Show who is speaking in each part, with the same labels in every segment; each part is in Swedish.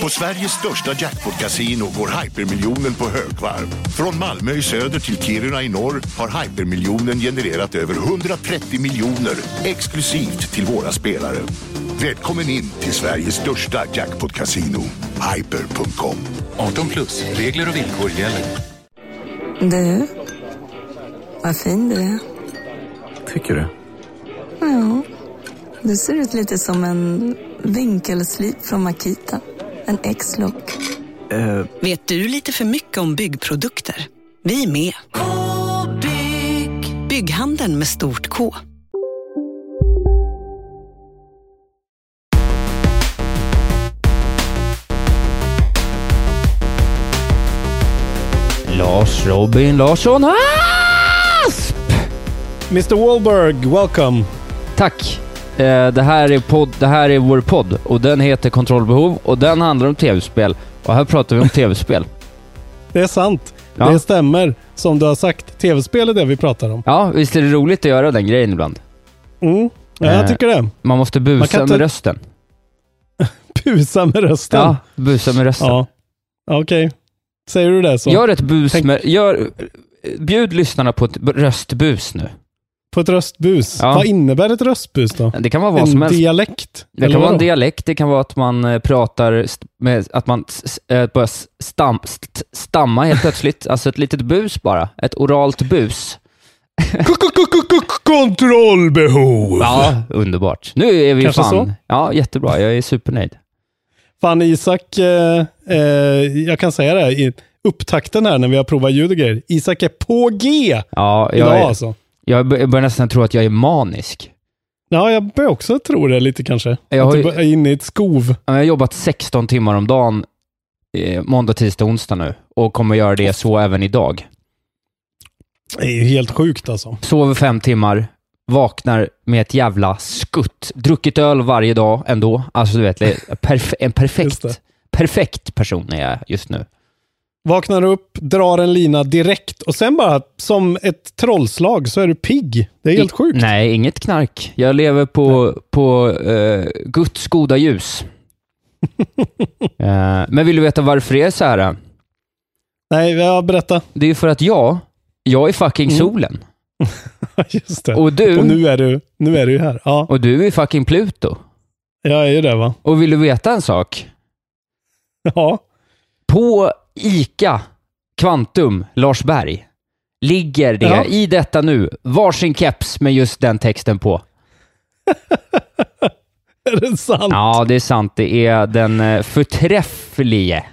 Speaker 1: På Sveriges största jackpot-kasino går hypermiljonen på högvarv. Från Malmö i söder till Kiruna i norr har hypermiljonen genererat över 130 miljoner exklusivt till våra spelare. Välkommen in till Sveriges största jackpot-kasino, hyper.com.
Speaker 2: 18 plus, regler och villkor gäller.
Speaker 3: Du, vad fin du är.
Speaker 2: Tycker du?
Speaker 3: Ja, du ser ut lite som en vinkelslip från Makita. En X-look.
Speaker 2: Eh,
Speaker 4: Vet du lite för mycket om byggprodukter? Vi är med. -bygg. Bygghandeln med stort K.
Speaker 5: Lars Robin Larsson Asp!
Speaker 6: Mr Wahlberg, welcome.
Speaker 5: Tack. Eh, det, här är podd, det här är vår podd och den heter Kontrollbehov och den handlar om tv-spel. Och här pratar vi om tv-spel.
Speaker 6: Det är sant.
Speaker 5: Ja.
Speaker 6: Det stämmer. Som du har sagt, tv-spel är det vi pratar om.
Speaker 5: Ja, visst är det roligt att göra den grejen ibland?
Speaker 6: Mm. Ja,
Speaker 5: Eh.
Speaker 6: jag tycker det.
Speaker 5: Man måste busa
Speaker 6: Man
Speaker 5: med rösten.
Speaker 6: Pusa med rösten.
Speaker 5: Ja, busa med rösten.
Speaker 6: Ja. Okej. Säger du det så.
Speaker 5: Gör ett bus
Speaker 6: Tänk-
Speaker 5: med... Gör, bjud lyssnarna på ett röstbus nu.
Speaker 6: På ett röstbus.
Speaker 5: Ja.
Speaker 6: Vad innebär ett röstbus då?
Speaker 5: Det kan vara vad
Speaker 6: en
Speaker 5: som helst.
Speaker 6: dialekt?
Speaker 5: Det kan vara en dialekt, det kan vara att man eh, pratar med, att man eh, börjar stam, st- stamma helt plötsligt. Alltså ett litet bus bara. Ett oralt bus.
Speaker 6: Kontrollbehov!
Speaker 5: Ja, underbart. Nu är vi
Speaker 6: Kanske
Speaker 5: fan...
Speaker 6: så?
Speaker 5: Ja, jättebra. Jag är supernöjd.
Speaker 6: Fan Isak, eh, eh, jag kan säga det i upptakten här när vi har provat ljud och grejer. Isak är på G
Speaker 5: Ja,
Speaker 6: idag
Speaker 5: jag, är,
Speaker 6: alltså.
Speaker 5: Jag bör- jag börjar nästan tro att jag är manisk.
Speaker 6: Ja, jag börjar också tro det lite kanske.
Speaker 5: Jag
Speaker 6: att
Speaker 5: har
Speaker 6: du
Speaker 5: ju-
Speaker 6: är inne i ett skov.
Speaker 5: Jag har jobbat 16 timmar om dagen eh, måndag, tisdag, onsdag nu och kommer göra det så även idag.
Speaker 6: Det är ju helt sjukt alltså.
Speaker 5: Sover fem timmar, vaknar med ett jävla skutt. Druckit öl varje dag ändå. Alltså du vet, perf- en perfekt, perfekt person är jag just nu.
Speaker 6: Vaknar upp, drar en lina direkt och sen bara som ett trollslag så är du pigg. Det är helt
Speaker 5: I-
Speaker 6: sjukt.
Speaker 5: Nej, inget knark. Jag lever på, på eh, Guds goda ljus. Eh, men vill du veta varför det är så här?
Speaker 6: Nej, jag berätta.
Speaker 5: Det är för att jag, jag är fucking
Speaker 6: Mm.
Speaker 5: solen.
Speaker 6: Just det.
Speaker 5: Och du,
Speaker 6: Och nu är du, nu är du här. Ja,
Speaker 5: och du är fucking Pluto.
Speaker 6: jag är ju det va.
Speaker 5: Och vill du veta en sak?
Speaker 6: Ja.
Speaker 5: På ICA Kvantum Larsberg ligger det
Speaker 6: Ja.
Speaker 5: i detta nu varsin keps med just den texten på.
Speaker 6: Är det sant?
Speaker 5: Ja, det är sant. Det är den eh, förträfflige,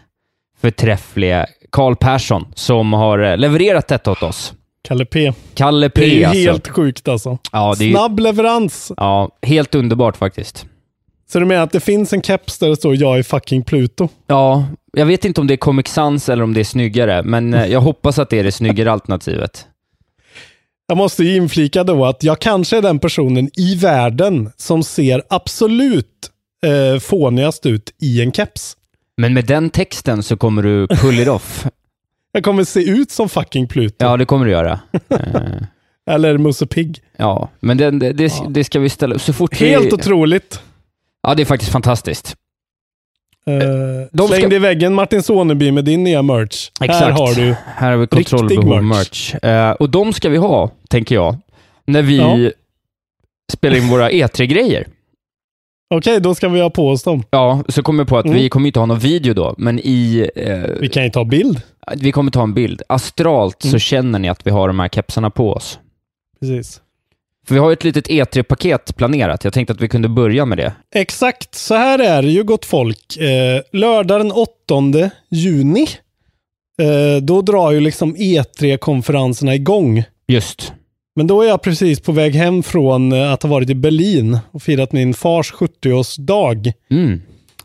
Speaker 5: förträfflige Karl Persson som har eh, levererat detta åt oss.
Speaker 6: Kalle P.
Speaker 5: Kalle P
Speaker 6: Det är ju
Speaker 5: alltså.
Speaker 6: helt sjukt alltså.
Speaker 5: Ja, det är
Speaker 6: Snabb leverans.
Speaker 5: ja, helt underbart faktiskt.
Speaker 6: Så du menar att det finns en keps där det står jag är fucking Pluto?
Speaker 5: Ja, jag vet inte om det är Comic Sans eller om det är snyggare, men eh, jag hoppas att det är det snyggare alternativet.
Speaker 6: Jag måste ju inflika då att jag kanske är den personen i världen som ser absolut eh, fånigast ut i en keps.
Speaker 5: Men med den texten så kommer du pull it off.
Speaker 6: Jag kommer se ut som fucking Pluto.
Speaker 5: Ja, det kommer du göra.
Speaker 6: Eller Musse Pigg.
Speaker 5: Ja, men det, det, det, det ska vi ställa så fort
Speaker 6: Helt
Speaker 5: vi...
Speaker 6: otroligt.
Speaker 5: Ja, det är faktiskt fantastiskt. De
Speaker 6: släng
Speaker 5: ska-
Speaker 6: dig i väggen Martin Soneby med din nya merch.
Speaker 5: Exakt.
Speaker 6: Här har du.
Speaker 5: Här har vi kontrollbehov
Speaker 6: merch.
Speaker 5: merch. Eh, och de ska vi ha, tänker jag, när vi
Speaker 6: Ja.
Speaker 5: spelar in våra E3-grejer.
Speaker 6: Okej, då ska vi ha på oss dem.
Speaker 5: Ja, så kommer jag på att
Speaker 6: Mm.
Speaker 5: vi kommer inte ha någon video då, men i... Eh,
Speaker 6: Vi kan ju ta bild.
Speaker 5: vi kommer ta en bild. Astralt så
Speaker 6: Mm.
Speaker 5: känner ni att vi har de här kepsarna på oss.
Speaker 6: Precis.
Speaker 5: För vi har ju ett litet E3-paket planerat. Jag tänkte att vi kunde börja med det.
Speaker 6: Exakt, så här är det ju gott folk. Eh, lördag den 8 juni, eh, då drar ju liksom E3-konferenserna igång.
Speaker 5: Just.
Speaker 6: Men då är jag precis på väg hem från eh, att ha varit i Berlin och firat min fars 70-årsdag.
Speaker 5: Mm.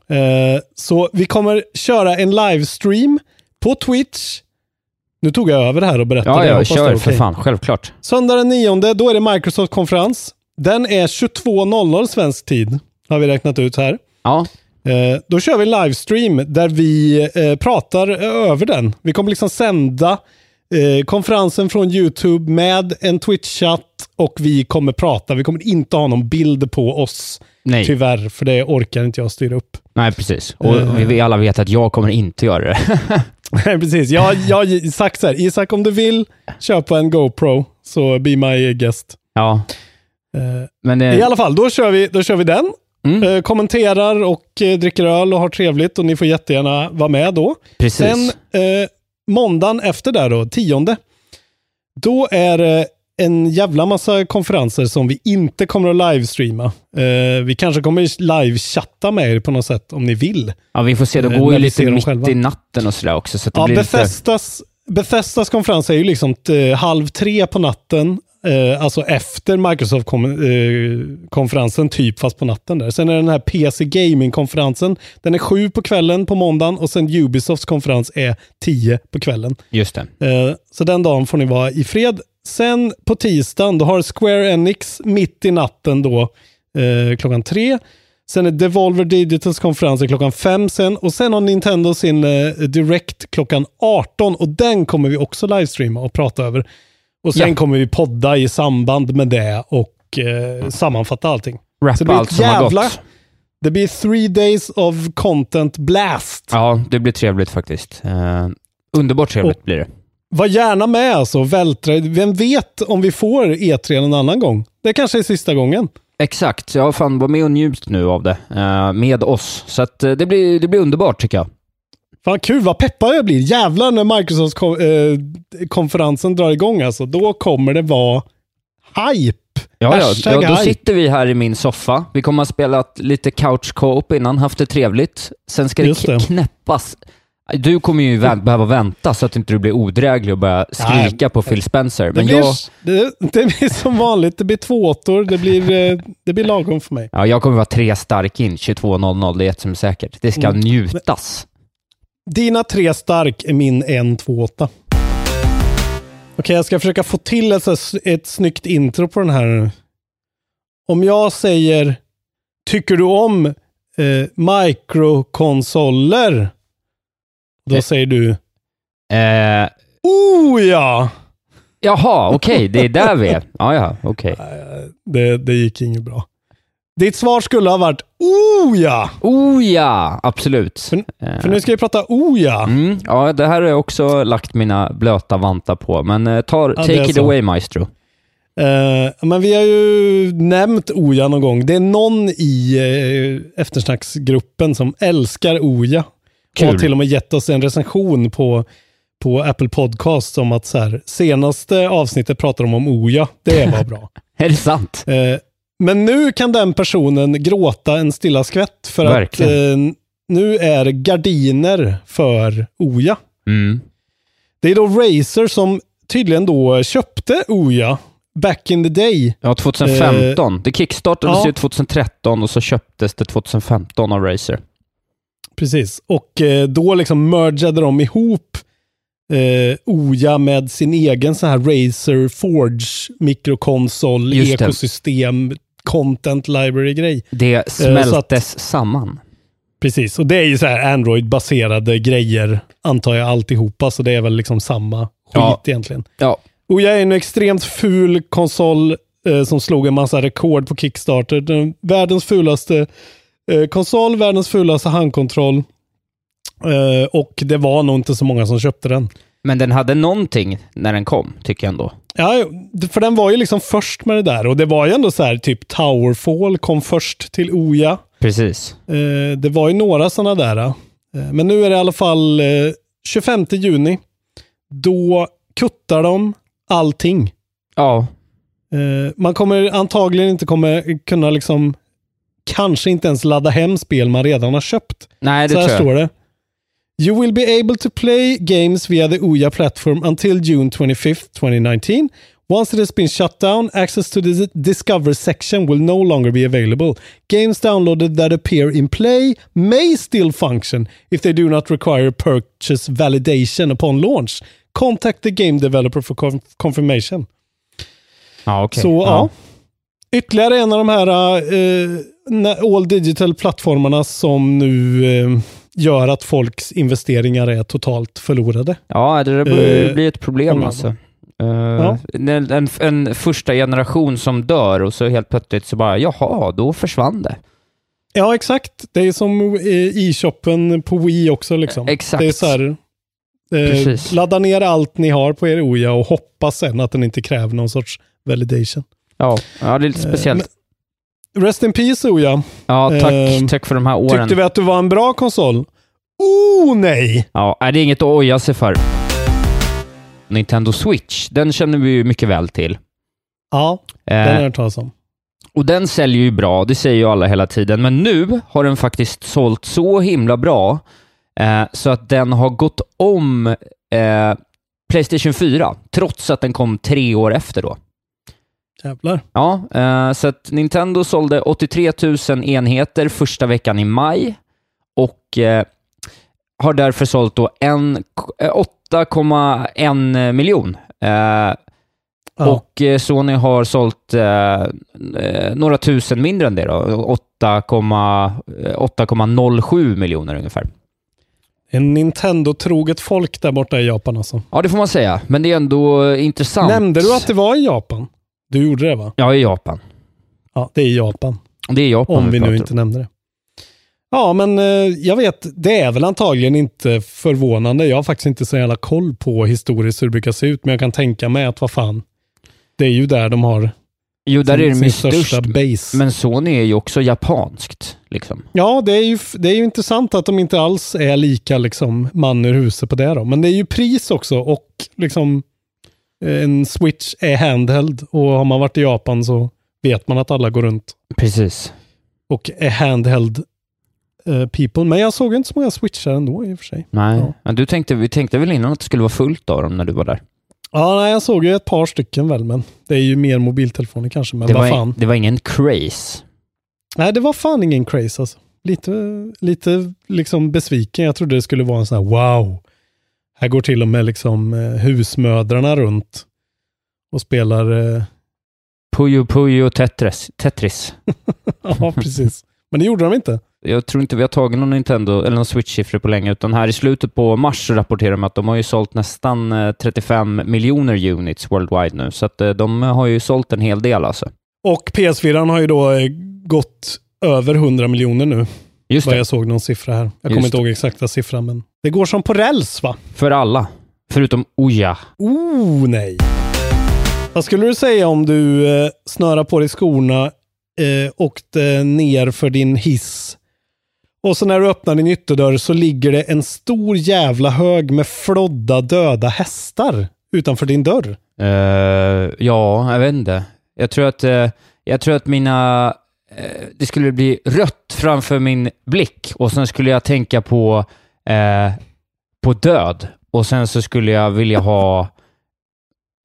Speaker 6: Eh, så vi kommer köra en livestream på Twitch. Nu tog jag över här och berättade.
Speaker 5: Ja,
Speaker 6: Jag
Speaker 5: ja,
Speaker 6: det
Speaker 5: kör
Speaker 6: är
Speaker 5: för fan. Självklart.
Speaker 6: Söndag den 9, då är det Microsoft-konferens. Den är 22.00 svensk tid, har vi räknat ut här.
Speaker 5: Ja,
Speaker 6: Eh, då kör vi livestream där vi eh, pratar över den. Vi kommer liksom sända eh, konferensen från YouTube med en Twitch-chatt och vi kommer prata. Vi kommer inte ha någon bild på oss,
Speaker 5: nej.
Speaker 6: tyvärr, för det orkar inte jag styra upp.
Speaker 5: Nej, precis. Och
Speaker 6: Eh.
Speaker 5: vi- alla vet att jag kommer inte göra det.
Speaker 6: Nej, precis. Jag jag har sagt så här, Isak om du vill köpa en GoPro, så be my guest.
Speaker 5: ja,
Speaker 6: Eh,
Speaker 5: men det...
Speaker 6: I alla fall, då kör vi, då kör vi den.
Speaker 5: Mm.
Speaker 6: Eh, kommenterar och dricker öl och har trevligt och ni får jättegärna vara med då.
Speaker 5: Precis.
Speaker 6: Sen måndagen efter där då, tionde, då är det en jävla massa konferenser som vi inte kommer att livestreama. Eh, vi kanske kommer livechatta med er på något sätt om ni vill.
Speaker 5: ja, vi får se. Det
Speaker 6: eh,
Speaker 5: går ju lite mitt
Speaker 6: själva.
Speaker 5: i natten och sådär också. Så
Speaker 6: Ja,
Speaker 5: blir lite...
Speaker 6: Bethesdas, Bethesdas konferens är ju liksom eh, halv tre på natten, eh, alltså efter Microsoft-konferensen, typ fast på natten där. Sen är den här PC Gaming-konferensen, den är sju på kvällen på måndagen och sen Ubisofts konferens är tio på kvällen.
Speaker 5: Just det.
Speaker 6: Eh, så den dagen får ni vara i fred. Sen på tisdagen, då har Square Enix mitt i natten då, eh, klockan tre. Sen är Devolver Digitals konferens klockan fem sen och sen har Nintendo sin eh, Direct klockan 18 och den kommer vi också livestreama och prata över. Och sen
Speaker 5: Ja.
Speaker 6: kommer vi podda i samband med det och eh, sammanfatta allting.
Speaker 5: Rappa
Speaker 6: blir
Speaker 5: allt som har
Speaker 6: jävla-
Speaker 5: gått.
Speaker 6: Det blir three days of content blast.
Speaker 5: Ja, det blir trevligt faktiskt. Eh, underbart trevligt blir det.
Speaker 6: Var gärna med alltså, vältra. Vem vet om vi får E3 en annan gång? Det kanske är sista gången.
Speaker 5: Exakt. Ja, fan, var med och njut nu av det. eh, med oss. Så att, eh, det, blir, det blir underbart tycker jag.
Speaker 6: Fan kul, vad peppad jag blir. Jävlar när Microsoft-konferensen drar igång alltså. Då kommer det vara hype.
Speaker 5: Ja, ja, ja, då sitter vi här i min soffa. Vi kommer att ha spelat lite couch co-op innan, haft det trevligt. Sen ska det,
Speaker 6: Just det.
Speaker 5: knäppas. Du kommer ju vä- behöva vänta så att inte du blir odräglig och börjar skrika på Phil Spencer.
Speaker 6: Det
Speaker 5: Men
Speaker 6: blir,
Speaker 5: jag,
Speaker 6: det, det blir som vanligt, det blir tvååttor, det blir, eh, det blir lagom för mig.
Speaker 5: ja, jag kommer vara tre stark in 22.00, det är ett som är säkert. Det ska
Speaker 6: Mm.
Speaker 5: njutas.
Speaker 6: Dina tre stark är min en tvååtta. Okej, jag ska försöka få till ett, ett snyggt intro på den här nu. Om jag säger, tycker du om eh, mikrokonsoler? Då
Speaker 5: Eh.
Speaker 6: säger du,
Speaker 5: Eh,
Speaker 6: oh ja!
Speaker 5: jaha, okej, det är där vi är. Ja, ja, okej.
Speaker 6: Det, det gick inget bra. Ditt svar skulle ha varit, oh ja!
Speaker 5: Oh ja, absolut.
Speaker 6: För, för nu ska vi prata oh ja.
Speaker 5: Mm, ja, det här har jag också lagt mina blöta vantar på, men eh, tar,
Speaker 6: Ja,
Speaker 5: take it
Speaker 6: så.
Speaker 5: away maestro.
Speaker 6: Eh, men vi har ju nämnt Oja någon gång. Det är någon i uh, eftersnacksgruppen som älskar Oja. Och
Speaker 5: Kul.
Speaker 6: har till och med gett oss en recension på, på Apple Podcast om att så här, senaste avsnittet pratar de om Oja. Det var bra.
Speaker 5: Är det sant?
Speaker 6: Eh, men nu kan den personen gråta en stilla skvätt för
Speaker 5: Verkligen.
Speaker 6: att eh, nu är gardiner för Oja.
Speaker 5: Mm.
Speaker 6: Det är då Razer som tydligen då köpte Oja back in the day.
Speaker 5: Ja, 2015. det kickstartades
Speaker 6: ja.
Speaker 5: ju 2013 och så köptes det 2015 av Razer.
Speaker 6: Precis, och eh, då liksom mergade de ihop eh, Oja med sin egen så här Razer Forge mikrokonsol, ekosystem, content library-grej.
Speaker 5: Det
Speaker 6: Eh,
Speaker 5: smältes samman.
Speaker 6: Precis, och det är ju så här Android-baserade grejer, antar jag alltihopa, så det är väl liksom samma skit
Speaker 5: Ja.
Speaker 6: egentligen.
Speaker 5: Ja,
Speaker 6: Oja är en extremt ful konsol eh, som slog en massa rekord på Kickstarter. Den, världens fulaste eh, konsol, världens fulaste handkontroll. Eh, och det var nog inte så många som köpte den.
Speaker 5: Men den hade någonting när den kom, tycker jag ändå.
Speaker 6: Ja, för den var ju liksom först med det där och det var ju ändå så här typ Towerfall kom först till Oja.
Speaker 5: Precis.
Speaker 6: Eh, det var ju några sådana där. Eh, men nu är det i alla fall eh, 25 juni. Då kuttar de allting.
Speaker 5: Ja,
Speaker 6: Eh, man kommer antagligen inte kommer kunna liksom kanske inte ens ladda hem spel man redan har köpt.
Speaker 5: nej det
Speaker 6: Så här
Speaker 5: tror jag.
Speaker 6: står det. You will be able to play games via the Ouya platform until June 25th, 2019, Once it has been shut down, access to the Discover section will no longer be available. Games downloaded that appear in Play may still function if they do not require purchase validation upon launch. Contact the game developer for conf- confirmation.
Speaker 5: Ja, okej.
Speaker 6: Så ja.
Speaker 5: Ja.
Speaker 6: Ytterligare en av de här na- all digital-plattformarna som nu eh, gör att folks investeringar är totalt förlorade.
Speaker 5: Ja, det blir,
Speaker 6: Eh,
Speaker 5: blir ett problem alltså. Eh,
Speaker 6: Ja.
Speaker 5: en, en, första generation som dör och så helt plötsligt så bara, jaha, då försvann det.
Speaker 6: Ja, exakt. Det är som eh, e-shoppen på Wii också. Liksom.
Speaker 5: Exakt.
Speaker 6: Det är så här, eh, ladda ner allt ni har på er Oja och hoppas sen att den inte kräver någon sorts validation.
Speaker 5: Ja, ja det är lite
Speaker 6: Eh,
Speaker 5: speciellt.
Speaker 6: Rest in peace Oja.
Speaker 5: Ja, tack,
Speaker 6: ehm,
Speaker 5: tack för de här åren.
Speaker 6: Tyckte vi att du var en bra konsol? Oh nej!
Speaker 5: Ja, det är inget att oja sig för. Nintendo Switch, den känner vi ju mycket väl till.
Speaker 6: Ja,
Speaker 5: Eh,
Speaker 6: den har jag hört talas om.
Speaker 5: Och den säljer ju bra, det säger ju alla hela tiden. Men nu har den faktiskt sålt så himla bra eh, så att den har gått om eh, Playstation 4, trots att den kom tre år efter då.
Speaker 6: Jävlar.
Speaker 5: Ja, eh, så att Nintendo sålde 83 000 enheter första veckan i maj och eh, har därför sålt då en- eh, 8,1 miljon. Eh,
Speaker 6: Ja.
Speaker 5: Och eh, Sony har sålt eh, några tusen mindre än det då, 8,, eh, 8,07 miljoner ungefär.
Speaker 6: En Nintendo-troget folk där borta i Japan alltså.
Speaker 5: Ja, det får man säga, men det är ändå intressant.
Speaker 6: Nämnde du att det var i Japan? Du gjorde det va?
Speaker 5: Ja, i Japan.
Speaker 6: Ja, det är i Japan.
Speaker 5: Det är Japan
Speaker 6: Om vi
Speaker 5: pratar
Speaker 6: nu
Speaker 5: om.
Speaker 6: inte nämnde det. Ja, men eh, jag vet, det är väl antagligen inte förvånande. Jag har faktiskt inte så jävla koll på historiskt hur det brukar se ut, men jag kan tänka mig att vad fan, det är ju där de har
Speaker 5: Jo, där
Speaker 6: sin,
Speaker 5: är de ju störst.
Speaker 6: base.
Speaker 5: Men Sony är ju också japanskt. Liksom.
Speaker 6: Ja, det är, ju, det är ju intressant att de inte alls är lika liksom, man ur huset på det då. Men det är ju pris också och liksom en switch är handheld och har man varit i Japan så vet man att alla går runt
Speaker 5: Precis.
Speaker 6: och är handheld eh, people. Men jag såg inte så många switchar ändå i och för sig.
Speaker 5: Nej,
Speaker 6: Ja.
Speaker 5: men du tänkte, vi tänkte väl innan att det skulle vara fullt av dem när du var där?
Speaker 6: Ja, nej, jag såg ju ett par stycken väl, men det är ju mer mobiltelefoner kanske. Men
Speaker 5: Det var,
Speaker 6: fan.
Speaker 5: det var ingen craze.
Speaker 6: Nej, det var fan ingen craze alltså. Lite, lite liksom besviken. Jag trodde det skulle vara en sån här wow. Här går till och med liksom eh, husmödrarna runt och spelar. Eh,
Speaker 5: Puyo Puyo Tetris. Tetris.
Speaker 6: ja, precis. Men det gjorde de inte.
Speaker 5: Jag tror inte vi har tagit någon Nintendo eller någon Switch-siffror på länge, utan här i slutet på mars rapporterar de att de har ju sålt nästan eh, 35 miljoner units worldwide nu, så att eh, de har ju sålt en hel del alltså.
Speaker 6: Och PS4 har ju då eh, gått över 100 miljoner nu.
Speaker 5: Just
Speaker 6: Vad
Speaker 5: det,
Speaker 6: jag såg någon siffra här. Jag kommer
Speaker 5: Just
Speaker 6: inte ihåg exakta siffran, men det går som på räls va?
Speaker 5: för alla. Förutom Oja.
Speaker 6: Oh nej. Vad skulle du säga om du eh, snörar på dig skorna, eh, åkte ner för din hiss och så när du öppnar din ytterdörr så ligger det en stor jävla hög med flodda döda hästar utanför din dörr.
Speaker 5: Eh, ja, jag vet inte. Jag tror att, eh, jag tror att mina... eh, det skulle bli rött framför min blick och sen skulle jag tänka på, eh, på död och sen så skulle jag vilja ha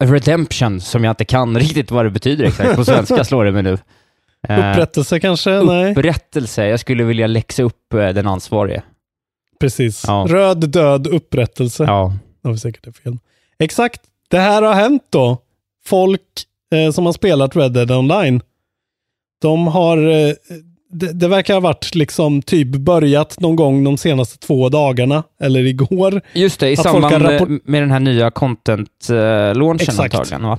Speaker 5: redemption som jag inte kan riktigt vad det betyder exakt. På svenska slår det mig nu. Eh,
Speaker 6: Upprättelse kanske? Nej,
Speaker 5: upprättelse. Jag skulle vilja läxa upp eh, den ansvarige.
Speaker 6: precis.
Speaker 5: Ja.
Speaker 6: Röd död upprättelse.
Speaker 5: Ja.
Speaker 6: Det var säkert fel. Exakt. Det här har hänt då. Folk eh, som har spelat Red Dead Online, de har, eh, det, det verkar ha varit liksom typ börjat någon gång de senaste två dagarna, eller igår.
Speaker 5: Just det, i samband med, den här nya content-launchen antagligen. Va?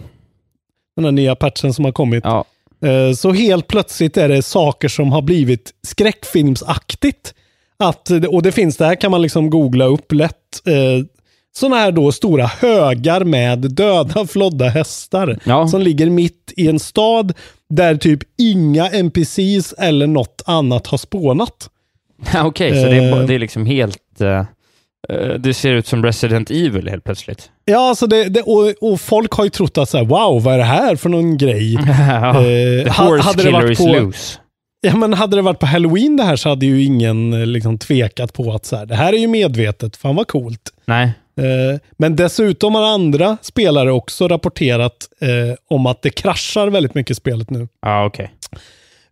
Speaker 6: Den här nya patchen som har kommit.
Speaker 5: Ja.
Speaker 6: Eh, Så helt plötsligt är det saker som har blivit skräckfilmsaktigt. Att, och det finns, det här kan man liksom googla upp lätt. Eh, Sådana här då stora högar med döda flodda hästar.
Speaker 5: Ja.
Speaker 6: Som ligger mitt i en stad där typ inga NPCs eller något annat har spånat.
Speaker 5: Okej, så det är,
Speaker 6: Eh.
Speaker 5: det är liksom helt... eh, eh, det ser ut som Resident Evil helt plötsligt.
Speaker 6: Ja, alltså det, det, och, och folk har ju trott att så här, wow, vad är det här för någon grej?
Speaker 5: ja,
Speaker 6: Eh, ha-
Speaker 5: horse
Speaker 6: hade det varit på-
Speaker 5: loose.
Speaker 6: Ja, men hade det varit på halloween det här så hade ju ingen liksom tvekat på att så här, det här är ju medvetet, fan vad coolt.
Speaker 5: Nej.
Speaker 6: Eh, men dessutom har andra spelare också rapporterat eh, om att det kraschar väldigt mycket i spelet nu.
Speaker 5: Ja, okej.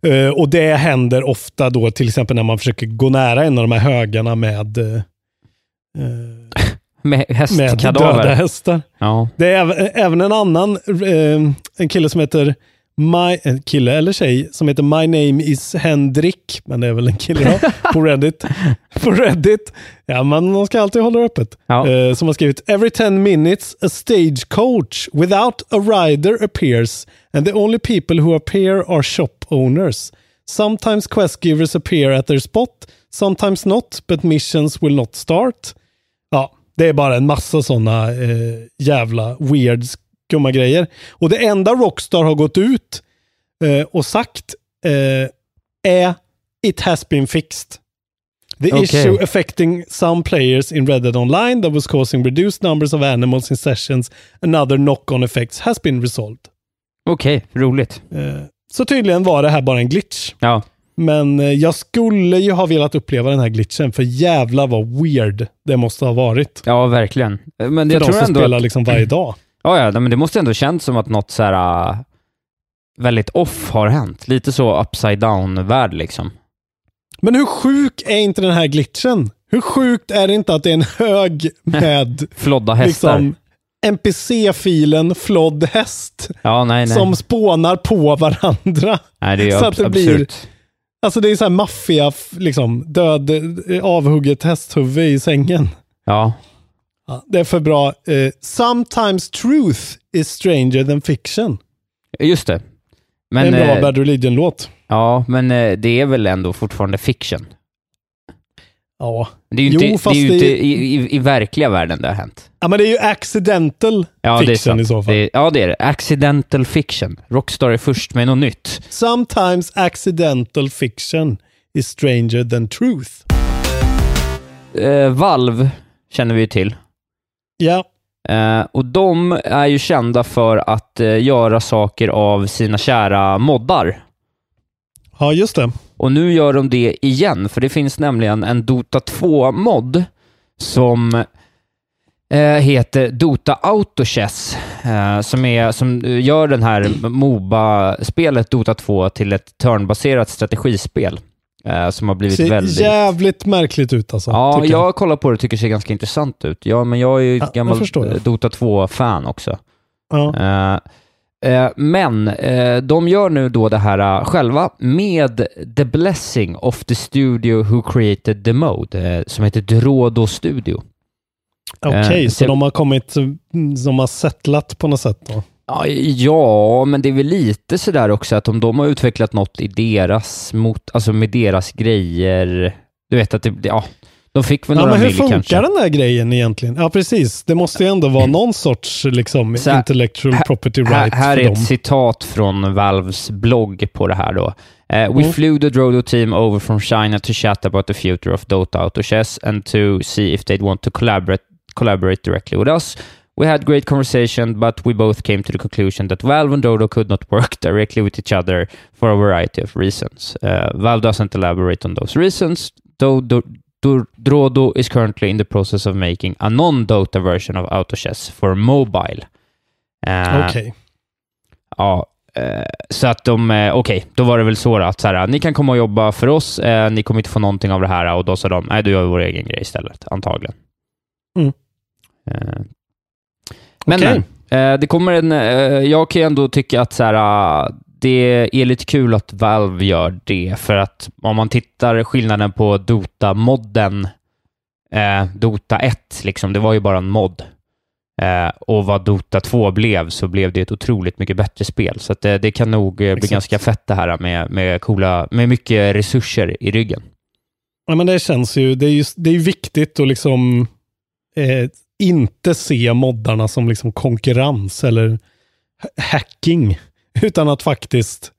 Speaker 6: Eh, och det händer ofta då till exempel när man försöker gå nära en av de här högarna med,
Speaker 5: Med
Speaker 6: med döda hästar.
Speaker 5: Ja.
Speaker 6: Det är även, en annan, en kille som heter My, en kille eller tjej som heter My name is Henrik, men det är väl en kille då, på Reddit. på Reddit. Ja, men man ska alltid hålla det öppet.
Speaker 5: Ja.
Speaker 6: Eh, som har skrivit Every 10 minutes a stagecoach without a rider appears and the only people who appear are shop owners. Sometimes quest givers appear at their spot, sometimes not, but missions will not start. Ja, det är bara en massa sådana eh, jävla weird skumma grejer. Och det enda Rockstar har gått ut eh, och sagt eh, är It has been fixed. The
Speaker 5: Okej.
Speaker 6: issue affecting some players in Red Dead Online that was causing reduced numbers of animals in sessions and other knock-on effects has been resolved.
Speaker 5: Okej, roligt.
Speaker 6: Eh, så tydligen var det här bara en glitch.
Speaker 5: Ja.
Speaker 6: Men eh, jag skulle ju ha velat uppleva den här glitchen, för jävla vad weird det måste ha varit.
Speaker 5: Ja, verkligen. Men
Speaker 6: För
Speaker 5: jag
Speaker 6: de
Speaker 5: tror
Speaker 6: som
Speaker 5: ändå
Speaker 6: spelar
Speaker 5: att,
Speaker 6: liksom varje dag.
Speaker 5: Ja, ja, men det måste ändå känns som att något så här äh, väldigt off har hänt. Lite så upside down-värld liksom.
Speaker 6: Men hur sjuk är inte den här glitchen? Hur sjukt är det inte att det är en hög med
Speaker 5: Flodda hästar.
Speaker 6: liksom NPC-filen flodd häst
Speaker 5: ja, nej, nej.
Speaker 6: som spånar på varandra?
Speaker 5: nej, det är
Speaker 6: så att det blir-
Speaker 5: absurt.
Speaker 6: Alltså det är så här maffia, liksom död, eh, avhugget hästhuvud i sängen.
Speaker 5: Ja.
Speaker 6: Ja, det är för bra. Eh, Sometimes truth is stranger than fiction.
Speaker 5: Just det. Men,
Speaker 6: det är en bra
Speaker 5: eh,
Speaker 6: Bad Religion-låt.
Speaker 5: ja, men eh, det är väl ändå fortfarande fiction.
Speaker 6: Ja.
Speaker 5: Det är ju
Speaker 6: Jo,
Speaker 5: inte, det är ju inte i, i, i verkliga världen det har hänt.
Speaker 6: ja, men det är ju accidental
Speaker 5: Ja,
Speaker 6: fiction i så fall.
Speaker 5: Det är, ja, det är det. Accidental fiction. Rockstar är först med något nytt.
Speaker 6: Sometimes accidental fiction is stranger than truth.
Speaker 5: Eh, Valve känner vi ju till.
Speaker 6: Ja,
Speaker 5: Eh, och de är ju kända för att eh, göra saker av sina kära moddar.
Speaker 6: ja just det.
Speaker 5: Och nu gör de det igen, för det finns nämligen en Dota 2-mod som eh, heter Dota Autochess, eh, som, är, som eh, gör den här Moba-spelet Dota 2 till ett turnbaserat strategispel. Eh, som har blivit
Speaker 6: Ser
Speaker 5: väldigt...
Speaker 6: jävligt märkligt ut alltså.
Speaker 5: Ja, jag kollar på det och tycker det ser ganska intressant ut. Ja, men jag är ju
Speaker 6: Ja,
Speaker 5: gammal
Speaker 6: jag.
Speaker 5: Dota 2-fan också.
Speaker 6: Ja.
Speaker 5: Eh, eh, men eh, de gör nu då det här eh, själva med the blessing of the studio who created the mode, som heter Drodo Studio.
Speaker 6: Okej,
Speaker 5: Eh,
Speaker 6: så
Speaker 5: så-
Speaker 6: de har kommit, mm, de har settlat på något sätt då?
Speaker 5: Ja, men det är väl lite sådär också att om de har utvecklat något i deras, mot, alltså med deras grejer, du vet att det, ja, de fick väl
Speaker 6: Ja,
Speaker 5: några
Speaker 6: men hur funkar
Speaker 5: kanske.
Speaker 6: den där grejen egentligen? Ja, precis. Det måste ju ändå vara någon sorts liksom,
Speaker 5: här-
Speaker 6: intellectual
Speaker 5: här-
Speaker 6: property
Speaker 5: Här,
Speaker 6: rights
Speaker 5: här
Speaker 6: för
Speaker 5: är
Speaker 6: dem.
Speaker 5: ett citat från Valves blogg på det här då. Uh, we
Speaker 6: Mm.
Speaker 5: flew the Drodo team over from China to chat about the future of Dota Auto Chess and to see if they'd want to collaborate, collaborate directly with us. We had great conversation, but we both came to the conclusion that Valve and Dodo could not work directly with each other for a variety of reasons. Uh, Valve doesn't elaborate on those reasons, though Do- Do- Drodo is currently in the process of making a non-Dota version of Auto Chess for mobile. Uh,
Speaker 6: Okej.
Speaker 5: Ja, eh, så att de, eh, okej, då var det väl så då att så här, ni kan komma och jobba för oss, eh, ni kommer inte få någonting av det här och då sa de, nej, du gör vår egen grej istället, antagligen.
Speaker 6: Mm.
Speaker 5: Eh, men,
Speaker 6: Okej.
Speaker 5: men, eh, det kommer en, eh, jag kan ju ändå tycka att så här, ah, det är lite kul att Valve gör det, för att om man tittar skillnaden på Dota-modden, eh, Dota 1, liksom, det var ju bara en mod. Eh, och vad Dota 2 blev så blev det ett otroligt mycket bättre spel. Så att det, det kan nog eh, bli
Speaker 6: Exakt.
Speaker 5: ganska fett det här med, med, coola, med mycket resurser i ryggen.
Speaker 6: Ja, men det känns ju, det är ju det är viktigt att liksom eh, inte se moddarna som liksom konkurrens eller ha- hacking, utan att faktiskt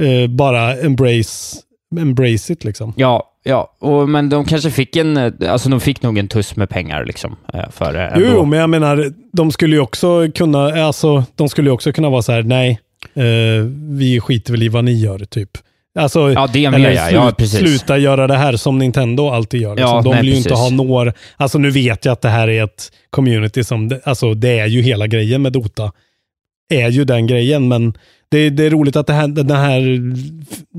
Speaker 6: eh, bara embrace, embrace it liksom.
Speaker 5: Ja, ja och, men de kanske fick en, eh, alltså de fick nog en tuss med pengar liksom eh, för det.
Speaker 6: Jo,
Speaker 5: ändå.
Speaker 6: jo, men jag menar, de skulle ju också kunna, alltså, de skulle ju också kunna vara så här, nej, eh, vi skiter väl i vad ni gör, typ. Alltså,
Speaker 5: Ja, det med
Speaker 6: eller
Speaker 5: ja. Precis.
Speaker 6: Sluta göra det här som Nintendo alltid gör. Liksom.
Speaker 5: Ja,
Speaker 6: De
Speaker 5: nej,
Speaker 6: vill ju inte
Speaker 5: precis.
Speaker 6: ha några... Alltså nu vet jag att det här är ett community som... Alltså det är ju hela grejen med Dota. Är ju den grejen, men det, det är roligt att det här, den här,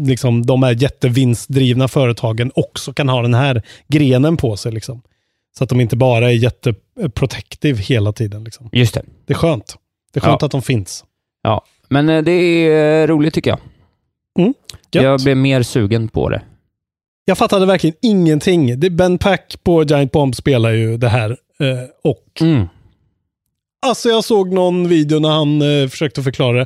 Speaker 6: liksom, de här jättevinstdrivna företagen också kan ha den här grenen på sig. Liksom. Så att de inte bara är jätteprotective hela tiden. Liksom.
Speaker 5: Just det.
Speaker 6: Det är skönt. Det är skönt
Speaker 5: Ja.
Speaker 6: att de finns.
Speaker 5: Ja, men eh, det är eh, roligt tycker jag.
Speaker 6: Mm.
Speaker 5: Jag blev mer sugen på det.
Speaker 6: Jag fattade verkligen ingenting. Ben Pack på Giant Bomb spelar ju det här. Eh, och
Speaker 5: Mm.
Speaker 6: alltså jag såg någon video när han eh, försökte förklara det.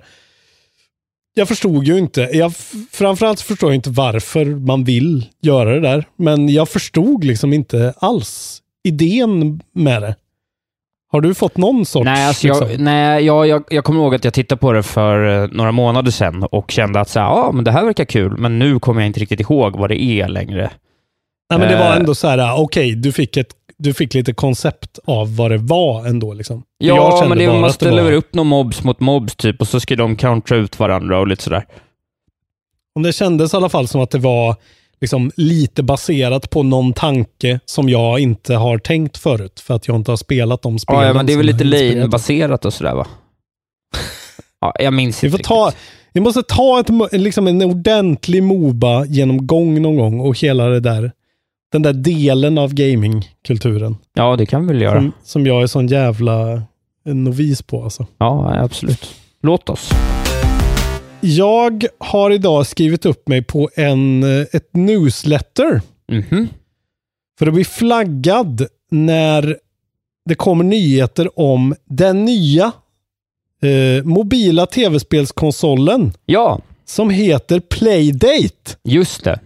Speaker 6: Jag förstod ju inte. Jag, framförallt förstår jag inte varför man vill göra det där. Men jag förstod liksom inte alls idén med det. Har du fått någon sorts...
Speaker 5: Nej, alltså jag,
Speaker 6: liksom?
Speaker 5: nej jag, jag, jag kommer ihåg att jag tittade på det för eh, några månader sedan och kände att så här, ja, men det här verkar kul, men nu kommer jag inte riktigt ihåg vad det är längre.
Speaker 6: Nej, men det var
Speaker 5: eh,
Speaker 6: ändå så här, ah, okej, du, fick ett, du fick lite koncept av vad det var ändå. Liksom.
Speaker 5: Ja, men det, man ställer
Speaker 6: var-
Speaker 5: upp några mobs mot mobs typ och så ska de countera ut varandra och lite sådär.
Speaker 6: Det kändes i alla fall som att det var liksom lite baserat på någon tanke som jag inte har tänkt förut. För att jag inte har spelat de spelen.
Speaker 5: Ja, ja, men det är väl lite lane-baserat och sådär va? ja, jag minns
Speaker 6: Vi,
Speaker 5: inte
Speaker 6: får ta,
Speaker 5: riktigt.
Speaker 6: vi måste ta ett, liksom en ordentlig Moba-genomgång någon gång och hela det där. Den där delen av gamingkulturen.
Speaker 5: Ja, det kan vi väl göra.
Speaker 6: Som, som jag är sån jävla novis på alltså.
Speaker 5: Ja, absolut. Låt oss.
Speaker 6: Jag har idag skrivit upp mig på en, eh, ett newsletter.
Speaker 5: Mhm.
Speaker 6: För att bli flaggad när det kommer nyheter om den nya eh, mobila tv-spelskonsolen
Speaker 5: Ja,
Speaker 6: som heter Playdate.
Speaker 5: just det.